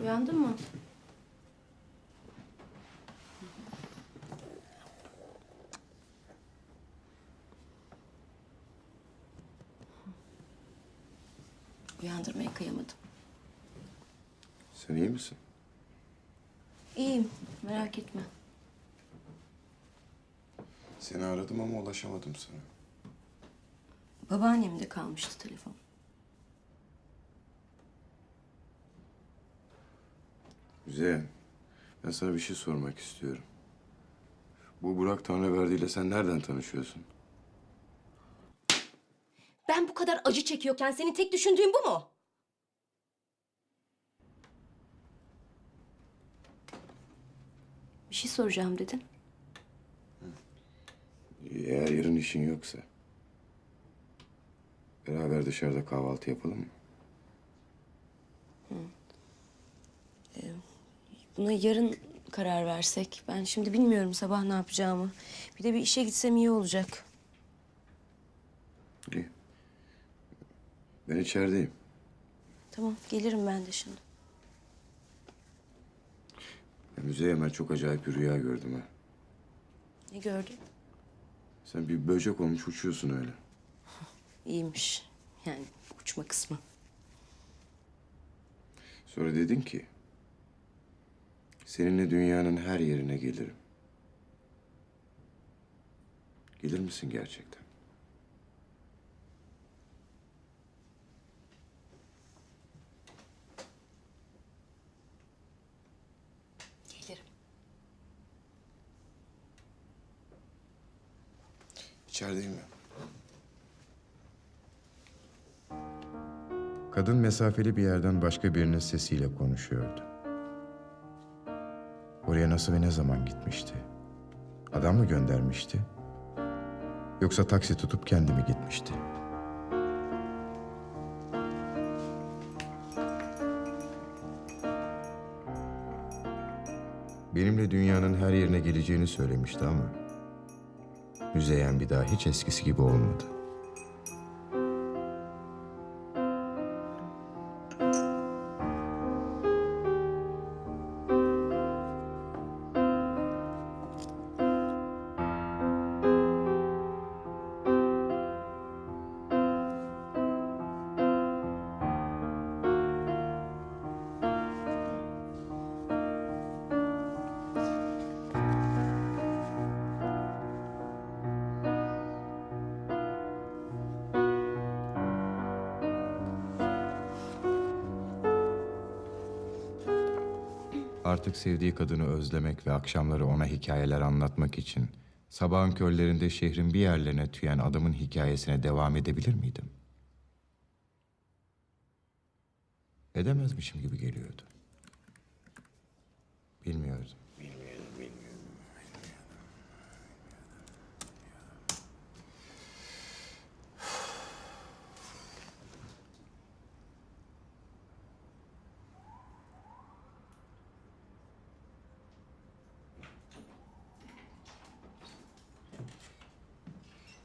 Uyandın mı? Sen iyi misin? İyiyim, merak etme. Seni aradım ama ulaşamadım sana. Babaannemde kalmıştı telefon. Müzeyyen, ben sana bir şey sormak istiyorum. Bu Burak Tanrıverdi ile sen nereden tanışıyorsun? Ben bu kadar acı çekiyorken senin tek düşündüğün bu mu? Şey soracağım dedin. Eğer yarın işin yoksa... ...beraber dışarıda kahvaltı yapalım mı? Buna yarın karar versek. Ben şimdi bilmiyorum sabah ne yapacağımı. Bir de bir işe gitsem iyi olacak. İyi. Ben içerideyim. Tamam, gelirim ben de şimdi. Ben çok acayip bir rüya gördüm ha. Ne gördün? Sen bir böcek olmuş uçuyorsun öyle. İyiymiş. Yani uçma kısmı. Sonra dedin ki... ...seninle dünyanın her yerine gelirim. Gelir misin gerçekten? Gelirim. İçerideyim ben. Kadın mesafeli bir yerden başka birinin sesiyle konuşuyordu. Oraya nasıl ve ne zaman gitmişti? Adam mı göndermişti? Yoksa taksi tutup kendi mi gitmişti? Benimle dünyanın her yerine geleceğini söylemişti ama... Müzeyyen bir daha hiç eskisi gibi olmadı. Sevdiği kadını özlemek ve akşamları ona hikayeler anlatmak için sabahın körlerinde şehrin bir yerlerine tüyen adamın hikayesine devam edebilir miydim? Edemezmişim gibi geliyordu. Bilmiyordum.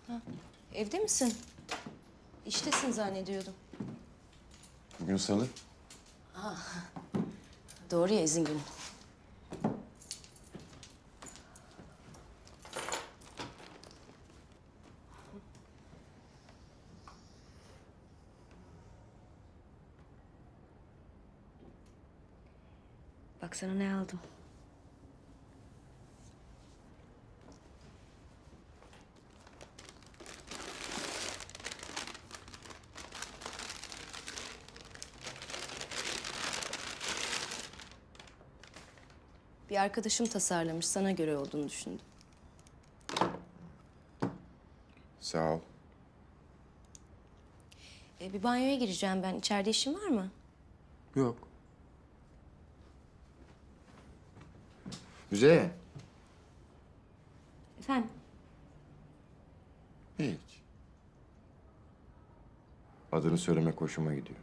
Ha, evde misin? İştesin zannediyordum. Bugün salı. Ha, doğru ya izin günü. Bak sana ne aldım. Bir arkadaşım tasarlamış, sana göre olduğunu düşündüm. Sağ ol. E, bir banyoya gireceğim ben. İçeride işin var mı? Yok. Müzeyyen. Efendim? Hiç. Adını söylemek hoşuma gidiyor.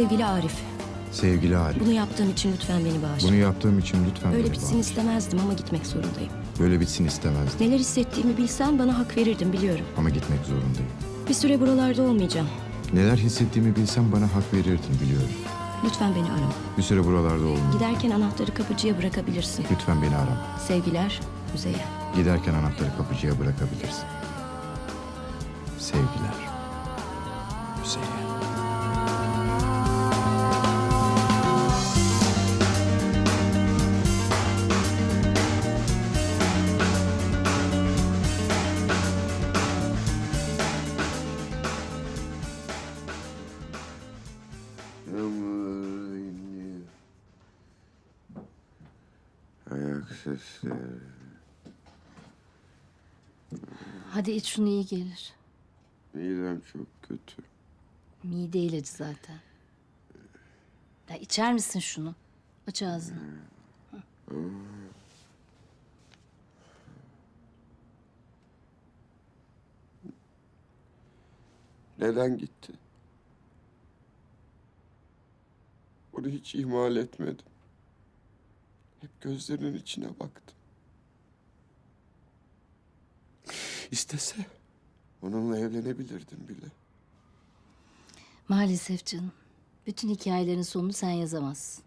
Sevgili Arif, Sevgili Arif, bunu yaptığım için lütfen beni bağışla. bunu yaptığım için lütfen Böyle beni bitsin bağışla. istemezdim ama gitmek zorundayım. Böyle bitsin istemezdim Neler hissettiğimi bilsen bana hak verirdin biliyorum. ama gitmek zorundayım. Bir süre buralarda olmayacağım. Neler hissettiğimi bilsem bana hak verirdin biliyorum. Lütfen beni arama. Bir süre buralarda olmayayım. Giderken anahtarı kapıcıya bırakabilirsin. Lütfen beni arama. Sevgiler, Müzeyyen. Giderken anahtarı kapıcıya bırakabilirsin. Sevgiler. Hadi iç şunu iyi gelir. Midem çok kötü. Mide ilacı zaten. Ya içer misin şunu? Aç ağzını. Neden gitti? Onu hiç ihmal etmedim. Hep gözlerinin içine baktım. İstese onunla evlenebilirdim bile. Maalesef canım. Bütün hikayelerin sonunu sen yazamazsın.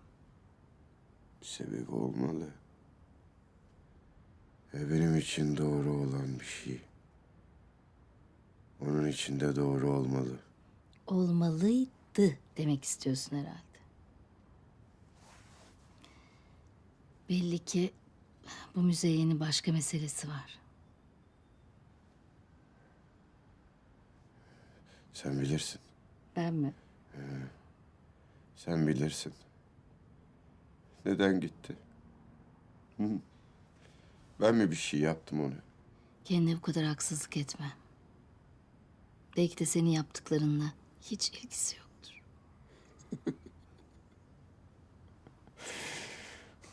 Bir sebebi olmalı. Ve benim için doğru olan bir şey. Onun için de doğru olmalı. Olmalıydı demek istiyorsun herhalde. Belli ki bu müzeyyenin başka meselesi var. Sen bilirsin. Ben mi? Sen bilirsin. Neden gitti? Hı? Ben mi bir şey yaptım ona? Kendine bu kadar haksızlık etme. Belki de senin yaptıklarınla hiç ilgisi yoktur.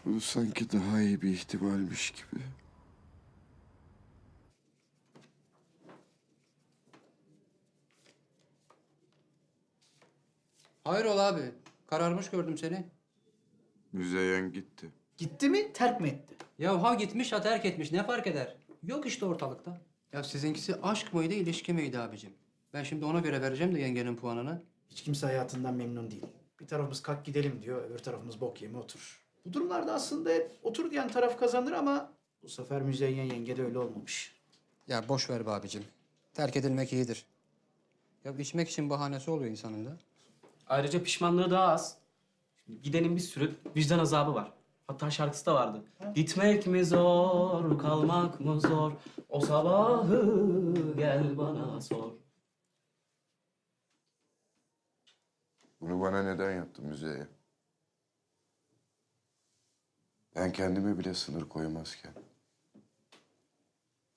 Bu sanki daha iyi bir ihtimalmiş gibi. Hayrola abi? Kararmış gördüm seni. Müzeyyen gitti. Gitti mi, terk mi etti? Ya ha gitmiş ha terk etmiş ne fark eder? Yok işte ortalıkta. Ya sizinkisi aşk mıydı ilişki miydi abicim? Ben şimdi ona göre vereceğim de yengenin puanını. Hiç kimse hayatından memnun değil. Bir tarafımız kalk gidelim diyor, öbür tarafımız bok yeme otur. Bu durumlarda aslında hep otur diyen taraf kazanır ama bu sefer Müzeyyen yenge de öyle olmamış. Ya boş ver be abicim. Terk edilmek iyidir. Ya içmek için bahanesi oluyor insanın da. Ayrıca pişmanlığı daha az. Şimdi gidenin bir sürü vicdan azabı var. Hatta şarkısı da vardı. Gitmek mi zor, kalmak mı zor? O sabahı gel bana sor. Bunu bana neden yaptın Müzeyyen? Ben kendime bile sınır koymazken...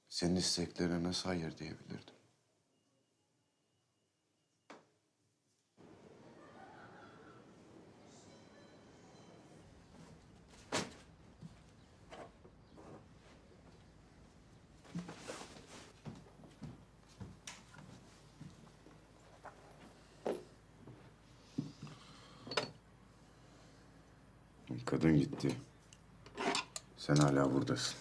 ...senin isteklerine nasıl hayır diyebilirdim? Kadın gitti. Sen hala buradasın.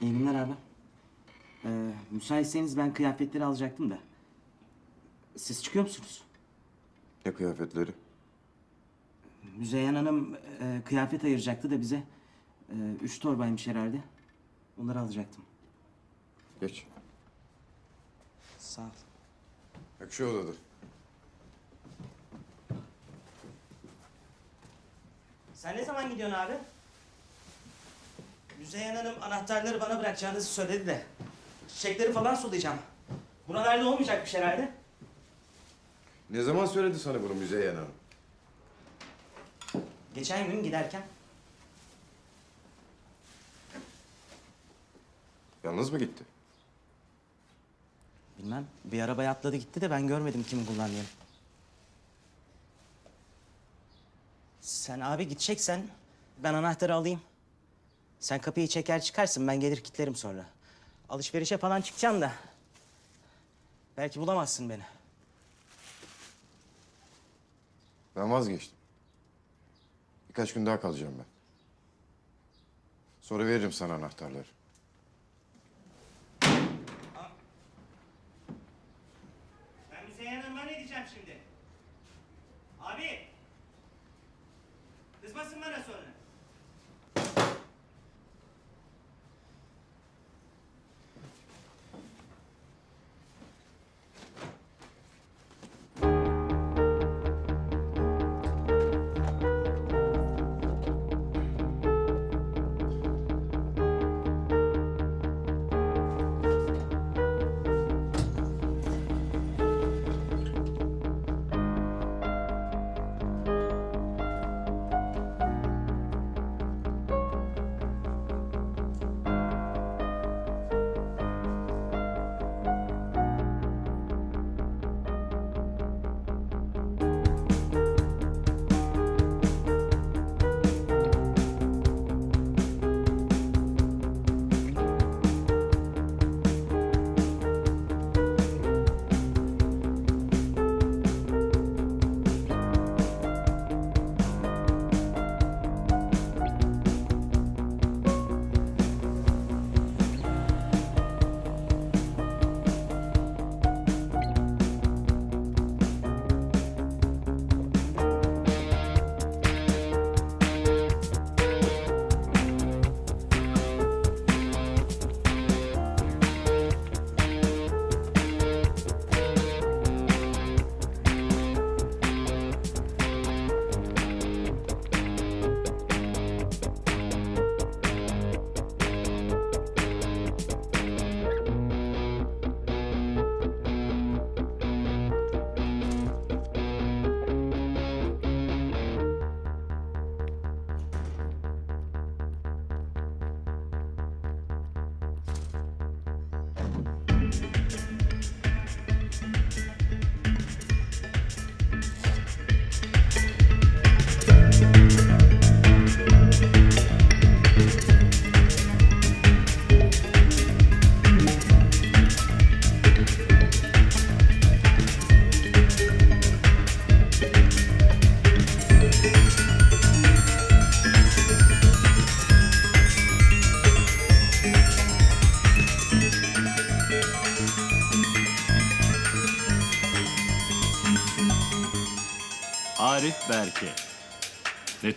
İyi günler abi. Ee, müsaitseniz ben kıyafetleri alacaktım da. Siz çıkıyor musunuz? Ne kıyafetleri? Müzeyyen Hanım e, kıyafet ayıracaktı da bize. E, üç torbaymış herhalde. Onları alacaktım. Geç. Sağ ol. Bak şu odada. Sen ne zaman gidiyorsun abi? Müzeyyen Hanım anahtarları bana bırakacağınızı söyledi de. Çiçekleri falan sulayacağım. Buralarda olmayacakmış herhalde. Ne zaman söyledi sana bunu Müzeyyen Hanım? Geçen gün giderken. Yalnız mı gitti? Bilmem. Bir arabaya atladı gitti de ben görmedim kim kullandığını. Sen abi gideceksen ben anahtarı alayım. Sen kapıyı çeker çıkarsın ben gelir kilitlerim sonra. Alışverişe falan çıkacaksın da. Belki bulamazsın beni. Ben vazgeçtim. Birkaç gün daha kalacağım ben. Sonra veririm sana anahtarları.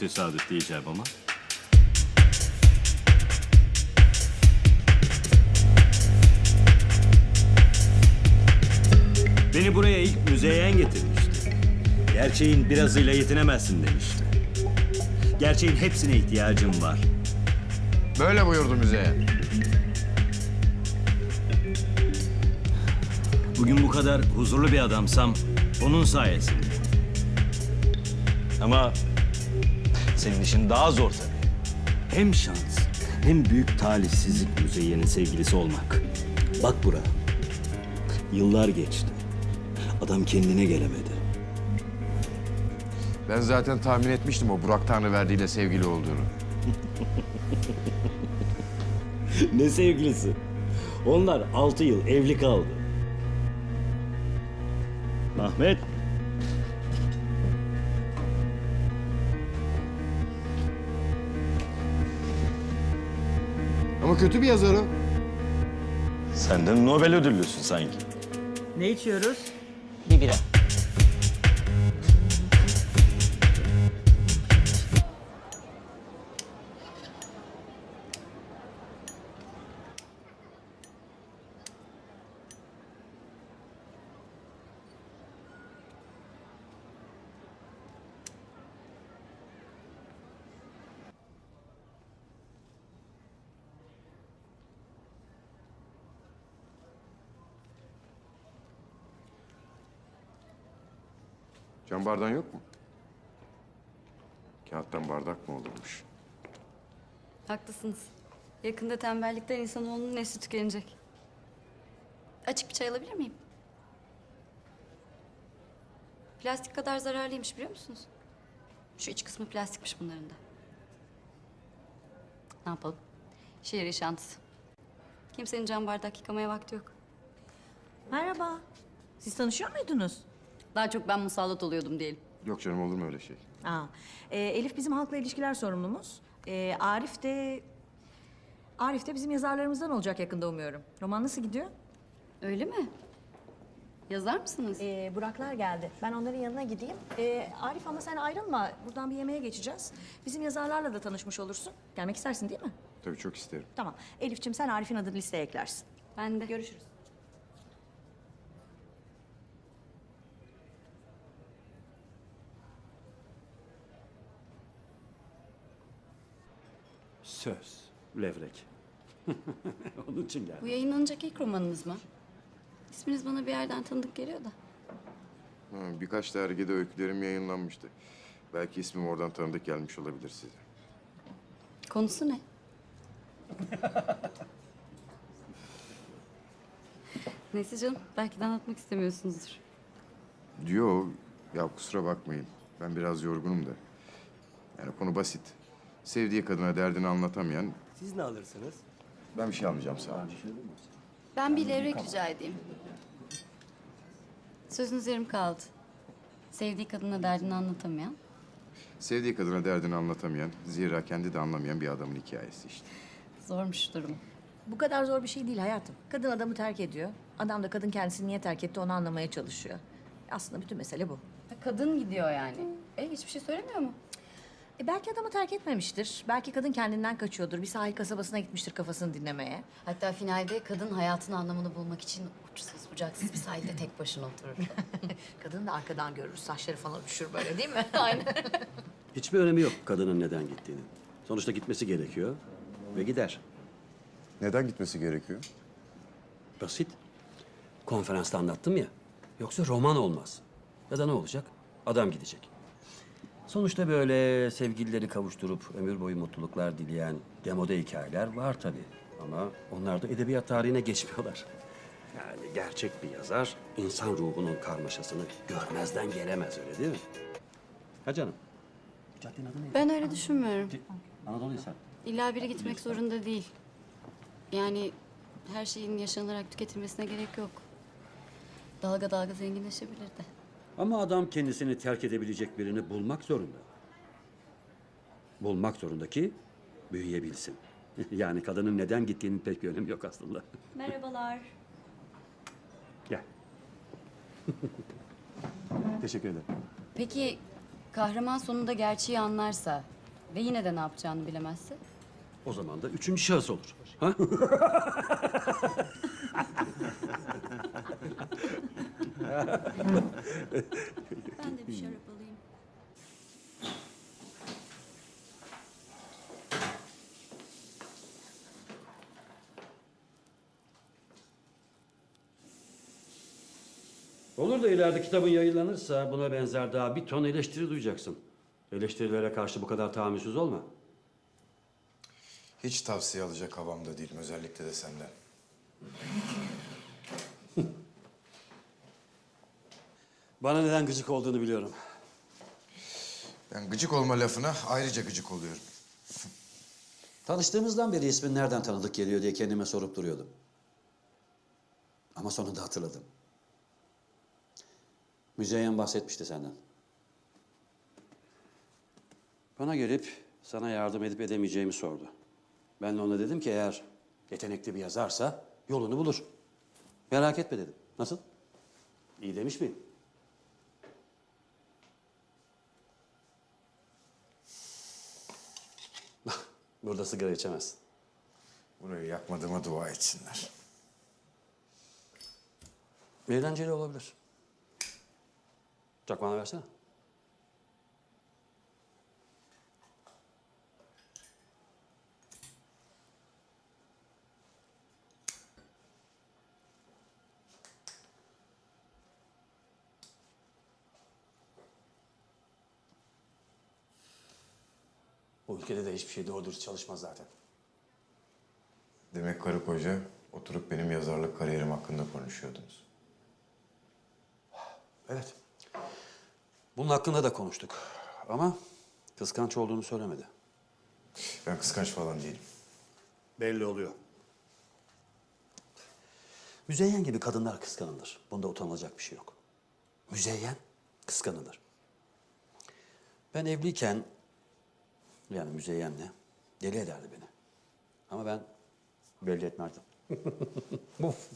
Tesadüf diyeceğim ama. Beni buraya ilk müzeyyen getirmişti. Gerçeğin birazıyla yetinemezsin demişti. Gerçeğin hepsine ihtiyacım var. Böyle buyurdu Müzeyyen. Bugün bu kadar huzurlu bir adamsam onun sayesinde. Ama senin işin daha zor tabii. Hem şans hem büyük talihsizlik Müzeyyen'in sevgilisi olmak. Bak bura. Yıllar geçti. Adam kendine gelemedi. Ben zaten tahmin etmiştim o Burak Tanrıverdi ile sevgili olduğunu. ne sevgilisi? Onlar altı yıl evli kaldı. Ahmet. Ama kötü bir yazar o. Senden Nobel ödüllüsün sanki. Ne içiyoruz? Bir bira. Cam bardağın yok mu? Kağıttan bardak mı olurmuş? Haklısınız. Yakında tembellikten insanoğlunun nesli tükenecek. Açık bir çay alabilir miyim? Plastik kadar zararlıymış biliyor musunuz? Şu iç kısmı plastikmiş bunların da. Ne yapalım? Şehir yaşantısı. Kimsenin cam bardak yıkamaya vakti yok. Merhaba. Siz tanışıyor muydunuz? Daha çok ben musallat oluyordum diyelim. Yok canım olur mu öyle şey? Aa, e, Elif bizim halkla ilişkiler sorumlumuz. E, Arif de... Arif de bizim yazarlarımızdan olacak yakında umuyorum. Roman nasıl gidiyor? Öyle mi? Yazar mısınız? E, Buraklar geldi. Ben onların yanına gideyim. E, Arif ama sen ayrılma. Buradan bir yemeğe geçeceğiz. Bizim yazarlarla da tanışmış olursun. Gelmek istersin değil mi? Tabii çok isterim. Tamam. Elif'ciğim sen Arif'in adını listeye eklersin. Ben de. Görüşürüz. Söz, levrek. Onun için geldim. Bu yayınlanacak ilk romanınız mı? İsminiz bana bir yerden tanıdık geliyor da. Ha, birkaç dergide öykülerim yayınlanmıştı. Belki ismim oradan tanıdık gelmiş olabilir size. Konusu ne? Neyse canım, belki de anlatmak istemiyorsunuzdur. Diyor, ya kusura bakmayın. Ben biraz yorgunum da. Yani konu basit. Sevdiği kadına derdini anlatamayan... Siz ne alırsınız? Ben bir şey almayacağım sağ olun. Ben bir levrek rica edeyim. Sözünüz yarım kaldı. Sevdiği kadına derdini anlatamayan. Sevdiği kadına derdini anlatamayan, zira kendi de anlamayan bir adamın hikayesi işte. Zormuş durum. Bu kadar zor bir şey değil hayatım. Kadın adamı terk ediyor. Adam da kadın kendisini niye terk etti onu anlamaya çalışıyor. Aslında bütün mesele bu. Kadın gidiyor yani. E hiçbir şey söylemiyor mu? E belki adamı terk etmemiştir. Belki kadın kendinden kaçıyordur. Bir sahil kasabasına gitmiştir kafasını dinlemeye. Hatta finalde kadın hayatın anlamını bulmak için uçsuz bucaksız bir sahilde tek başına oturur. Kadın da arkadan görür. Saçları falan uçuşur böyle değil mi? Aynen. Hiçbir önemi yok kadının neden gittiğinin. Sonuçta gitmesi gerekiyor ve gider. Neden gitmesi gerekiyor? Basit. Konferansta anlattım ya. Yoksa roman olmaz. Ya da ne olacak? Adam gidecek. Sonuçta böyle sevgilileri kavuşturup ömür boyu mutluluklar dileyen demode hikayeler var tabii. Ama onlar da edebiyat tarihine geçmiyorlar. Yani gerçek bir yazar insan ruhunun karmaşasını görmezden gelemez öyle değil mi? Ha canım? Caddenin adı neydi? Ben öyle düşünmüyorum. Anadolu Hisar. İlla biri gitmek zorunda değil. Yani her şeyin yaşanarak tüketilmesine gerek yok. Dalga dalga zenginleşebilir de. Ama adam kendisini terk edebilecek birini bulmak zorunda. Bulmak zorunda ki büyüyebilsin. yani kadının neden gittiğinin pek bir önemi yok aslında. Merhabalar. Gel. Teşekkür ederim. Peki kahraman sonunda gerçeği anlarsa ve yine de ne yapacağını bilemezse? O zaman da üçüncü şahıs olur. Ha? Ben de bir şarap alayım. Olur da ileride kitabın yayınlanırsa buna benzer daha bir ton eleştiri duyacaksın. Eleştirilere karşı bu kadar tahammülsüz olma. Hiç tavsiye alacak havamda değilim, özellikle de senden. Bana neden gıcık olduğunu biliyorum. Ben gıcık olma lafına ayrıca gıcık oluyorum. Tanıştığımızdan beri ismin nereden tanıdık geliyor diye kendime sorup duruyordum. Ama sonunda hatırladım. Müzeyyen bahsetmişti senden. Bana gelip sana yardım edip edemeyeceğimi sordu. Ben de ona dedim ki eğer yetenekli bir yazarsa yolunu bulur. Merak etme dedim. Nasıl? İyi demiş miyim? Burada sigara içemezsin. Burayı yakmadığıma dua etsinler. Eğlenceli olabilir. Çakmağını versene. Ülkede de hiçbir şey doğru dürüst çalışmaz zaten. Demek karı koca oturup benim yazarlık kariyerim hakkında konuşuyordunuz. Evet. Bunun hakkında da konuştuk. Ama kıskanç olduğunu söylemedi. Ben kıskanç falan değilim. Belli oluyor. Müzeyyen gibi kadınlar kıskanılır. Bunda utanılacak bir şey yok. Müzeyyen kıskanılır. Ben evliyken, yani Müzeyyen'le deli ederdi beni. Ama ben belli etmezdim. Uf,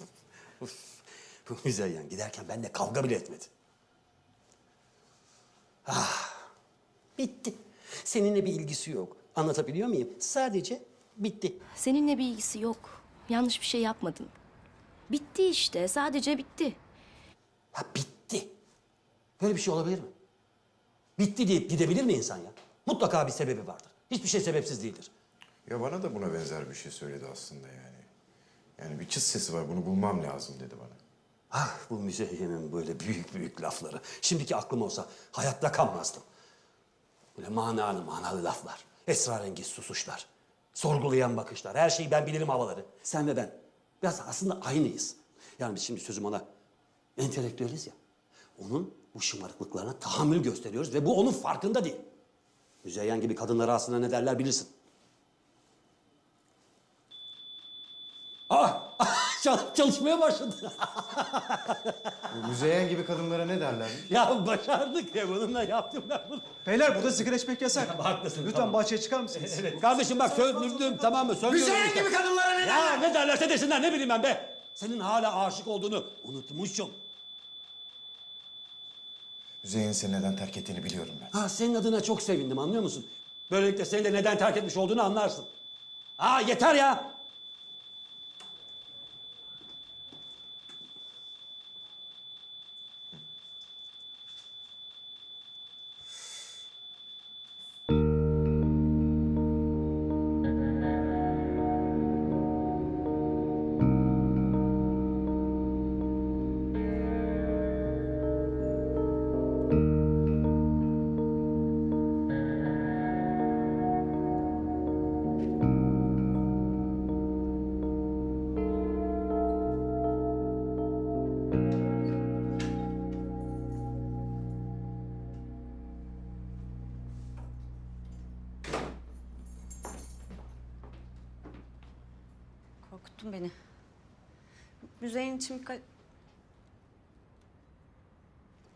uf. Bu Müzeyyen giderken benimle kavga bile etmedi. Ah, bitti. Seninle bir ilgisi yok. Anlatabiliyor muyum? Sadece bitti. Seninle bir ilgisi yok. Yanlış bir şey yapmadın. Bitti işte. Sadece bitti. Bitti. Böyle bir şey olabilir mi? Bitti deyip gidebilir mi insan ya? Mutlaka bir sebebi vardır. Hiçbir şey sebepsiz değildir. Ya bana da buna benzer bir şey söyledi aslında yani. Yani bir çıt sesi var bunu bulmam lazım dedi bana. Ah bu müzeyyenin böyle büyük büyük lafları. Şimdiki aklım olsa hayatta kanmazdım. Böyle manalı manalı laflar. Esrarengiz susuşlar. Sorgulayan bakışlar. Her şeyi ben bilirim havaları. Sen ve ben. Biraz aslında aynıyız. Yani biz şimdi sözüm ona entelektüeliz ya. Onun bu şımarıklıklarına tahammül gösteriyoruz ve bu onun farkında değil. Müzeyyen gibi kadınlara aslında ne derler bilirsin. Ah! Çal- çalışmaya başladı. Müzeyyen gibi kadınlara ne derler? ya başardık ya bununla yaptım ben bunu. Beyler burada sigara içmek yasak. Haklısın. Lütfen tamam. bahçeye çıkar mısınız? Evet. Kardeşim bak söndürdüm tamam mı? Söndürdüm Müzeyyen işte. gibi kadınlara ne Ya derler? ne derlerse desinler ne bileyim ben be. Senin hala aşık olduğunu unutmuşum. Müzeyyen'in seni neden terk ettiğini biliyorum ben. Ha senin adına çok sevindim anlıyor musun? Böylelikle seni de neden terk etmiş olduğunu anlarsın. Ha yeter ya. Müzeyin için birkaç...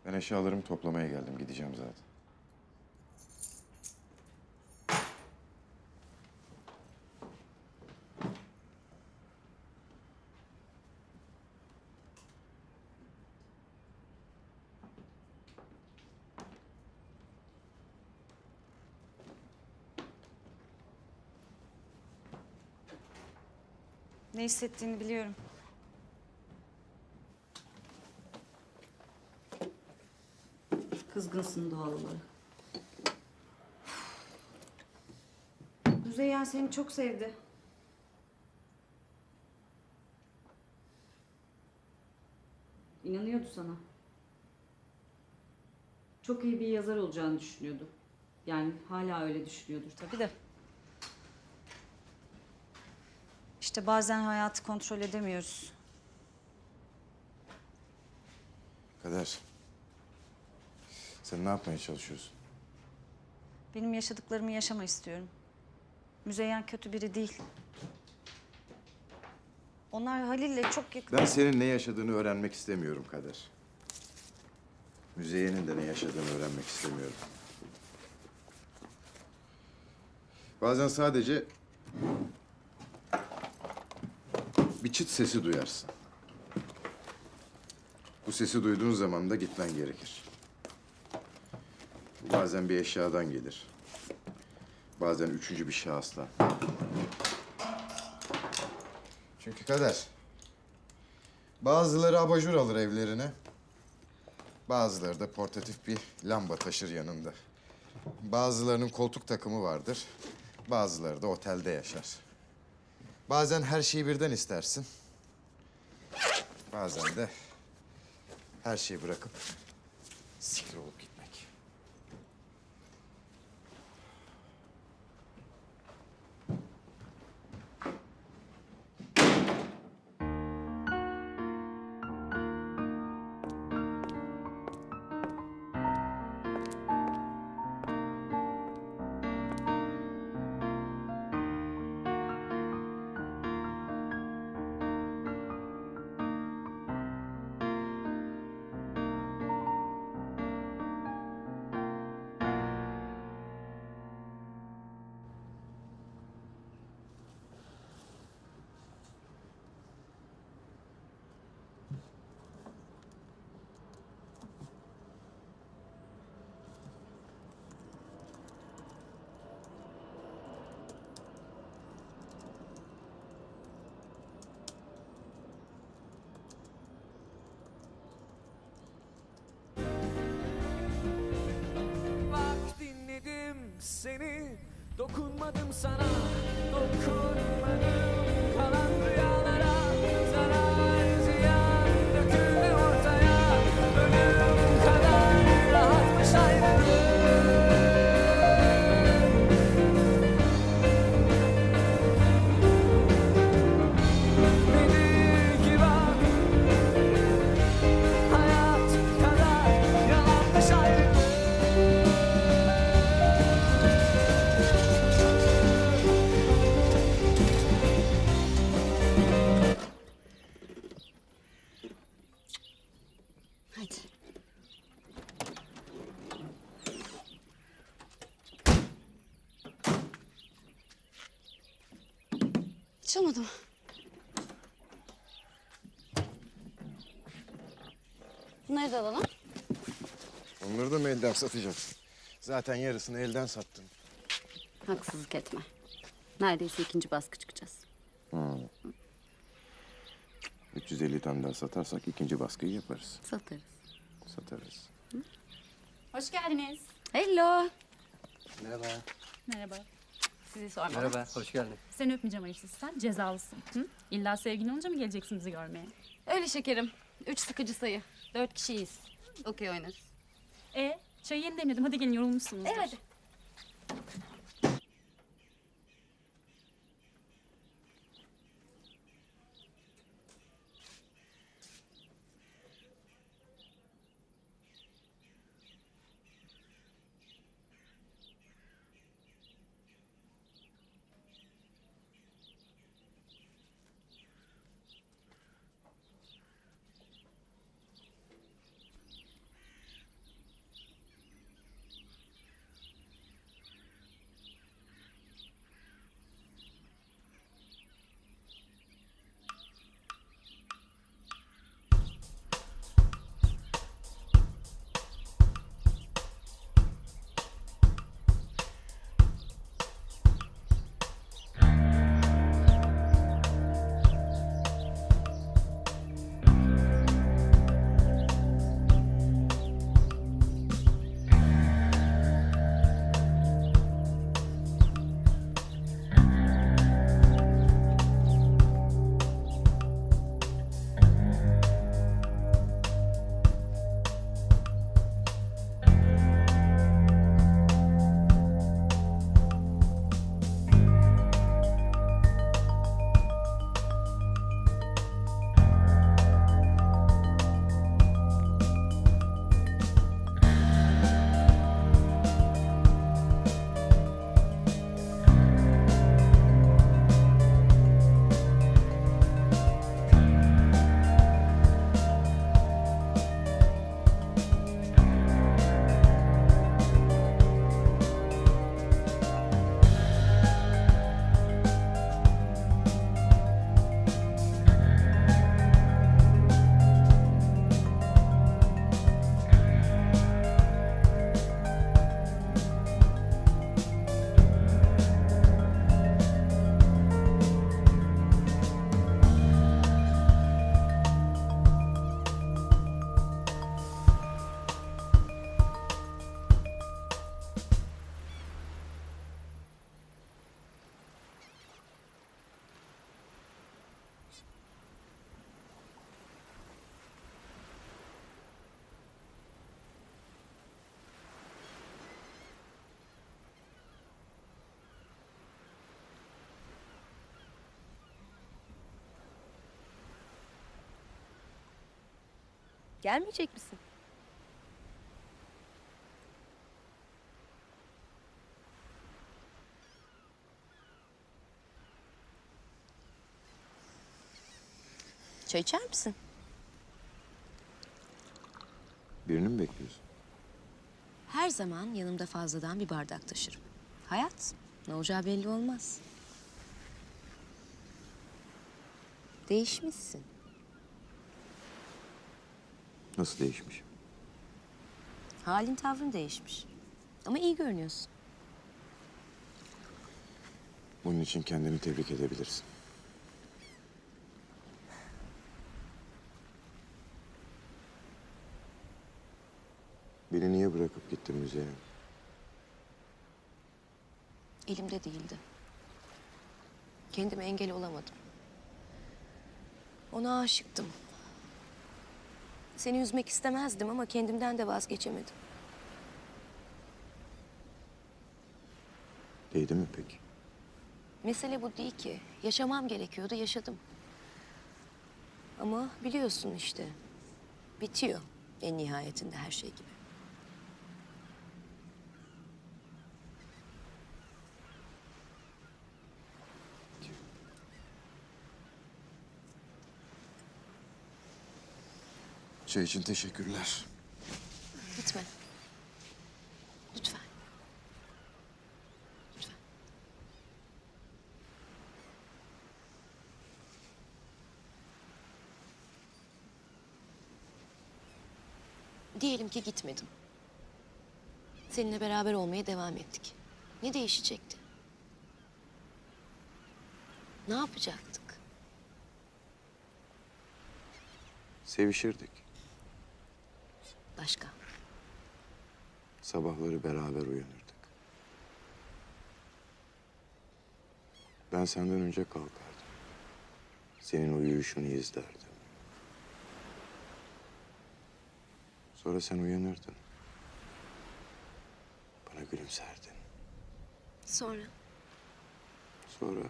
Ben eşyalarımı toplamaya geldim. Gideceğim zaten. Ne hissettiğini biliyorum. Kızgınsın doğal olarak. Müzeyyen seni çok sevdi. İnanıyordu sana. Çok iyi bir yazar olacağını düşünüyordu. Yani hala öyle düşünüyordur tabii de. İşte bazen hayatı kontrol edemiyoruz. Kader. Sen ne yapmaya çalışıyorsun? Benim yaşadıklarımı yaşama istiyorum. Müzeyyen kötü biri değil. Onlar Halil'le çok yakın. Ben senin ne yaşadığını öğrenmek istemiyorum Kader. Müzeyyen'in de ne yaşadığını öğrenmek istemiyorum. Bazen sadece bir çıt sesi duyarsın. Bu sesi duyduğun zaman da gitmen gerekir. Bazen bir eşyadan gelir. Bazen üçüncü bir şahıstan. Çünkü kader. Bazıları abajur alır evlerine. Bazıları da portatif bir lamba taşır yanında. Bazılarının koltuk takımı vardır. Bazıları da otelde yaşar. Bazen her şeyi birden istersin. Bazen de her şeyi bırakıp siktir olup Mı? Bunları da alalım. Onları da mı elden satacaksın? Zaten yarısını elden sattın. Haksızlık etme. Neredeyse ikinci baskı çıkacağız. Hmm. 350 tane daha satarsak ikinci baskıyı yaparız. Satarız. Satarız. Hoş geldiniz. Hello. Merhaba. Merhaba. Sizi sormalı. Merhaba, hoş geldin. Seni öpmeyeceğim hayırsız. Sen cezalısın. Hı? İlla sevgilin olunca mı geleceksin bizi görmeye? Öyle şekerim. Üç sıkıcı sayı. Dört kişiyiz. Okey oynarız. E, çayı yeni demledim. Hadi gelin yorulmuşsunuzdur. E Gelmeyecek misin? Çay içer misin? Birini mi bekliyorsun? Her zaman yanımda fazladan bir bardak taşırım. Hayat, ne olacağı belli olmaz. Değişmişsin. Nasıl değişmiş? Halin tavrın değişmiş. Ama iyi görünüyorsun. Bunun için kendini tebrik edebilirsin. Beni niye bırakıp gittin müzeye? Elimde değildi. Kendime engel olamadım. Ona aşıktım. Seni üzmek istemezdim ama kendimden de vazgeçemedim. Değdi mi peki? Mesele bu değil ki. Yaşamam gerekiyordu, yaşadım. Ama biliyorsun işte. Bitiyor en nihayetinde her şey gibi. Şey için teşekkürler. Gitme. Lütfen. Lütfen. Diyelim ki gitmedim. Seninle beraber olmaya devam ettik. Ne değişecekti? Ne yapacaktık? Sevişirdik. Başka. Sabahları beraber uyanırdık. Ben senden önce kalkardım. Senin uyuyuşunu izlerdim. Sonra sen uyanırdın. Bana gülümserdin. Sonra? Sonra...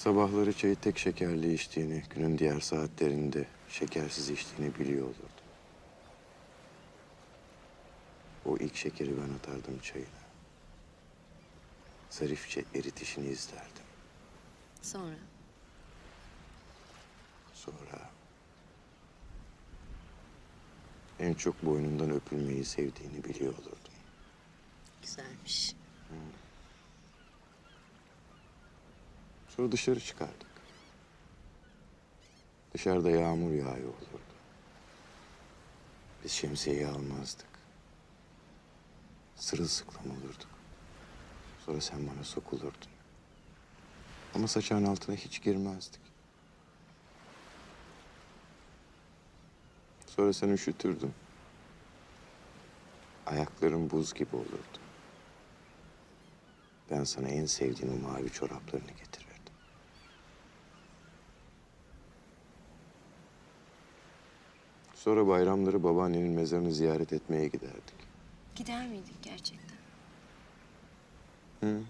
Sabahları çayı tek şekerli içtiğini, günün diğer saatlerinde şekersiz içtiğini biliyor olurdum. O ilk şekeri ben atardım çayına. Zarifçe eritişini izlerdim. Sonra? Sonra... En çok boynundan öpülmeyi sevdiğini biliyor olurdum. Güzelmiş. Sonra dışarı çıkardık. Dışarıda yağmur yağıyor olurdu. Biz şemsiyeyi almazdık. Sırılsıklam olurduk. Sonra sen bana sokulurdun. Ama saçağın altına hiç girmezdik. Sonra sen üşütürdün. Ayakların buz gibi olurdu. Ben sana en sevdiğin o mavi çoraplarını getirirdim. Sonra bayramları babaannenin mezarını ziyaret etmeye giderdik. Gider miydik gerçekten? Hı.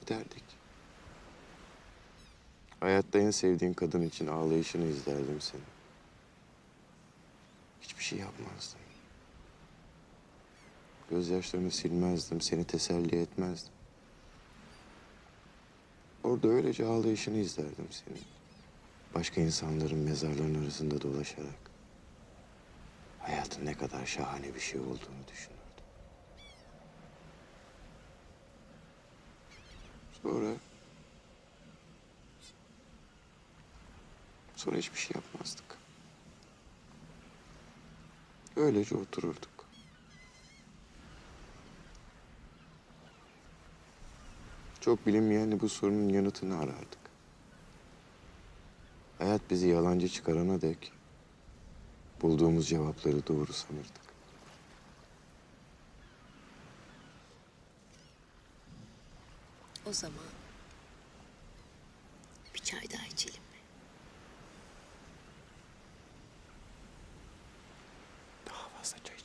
Giderdik. Hayatta en sevdiğin kadın için ağlayışını izlerdim seni. Hiçbir şey yapmazdım. Gözyaşlarını silmezdim, seni teselli etmezdim. Orada öylece ağlayışını izlerdim senin. Başka insanların mezarlarının arasında dolaşarak. Hayatın ne kadar şahane bir şey olduğunu düşünürdüm. Sonra... Sonra hiçbir şey yapmazdık. Öylece otururduk. Çok bilinmeyen bu sorunun yanıtını arardık. Hayat bizi yalancı çıkarana dek Bulduğumuz cevapları doğru sanırdık. O zaman bir çay daha içelim mi? Daha fazla çay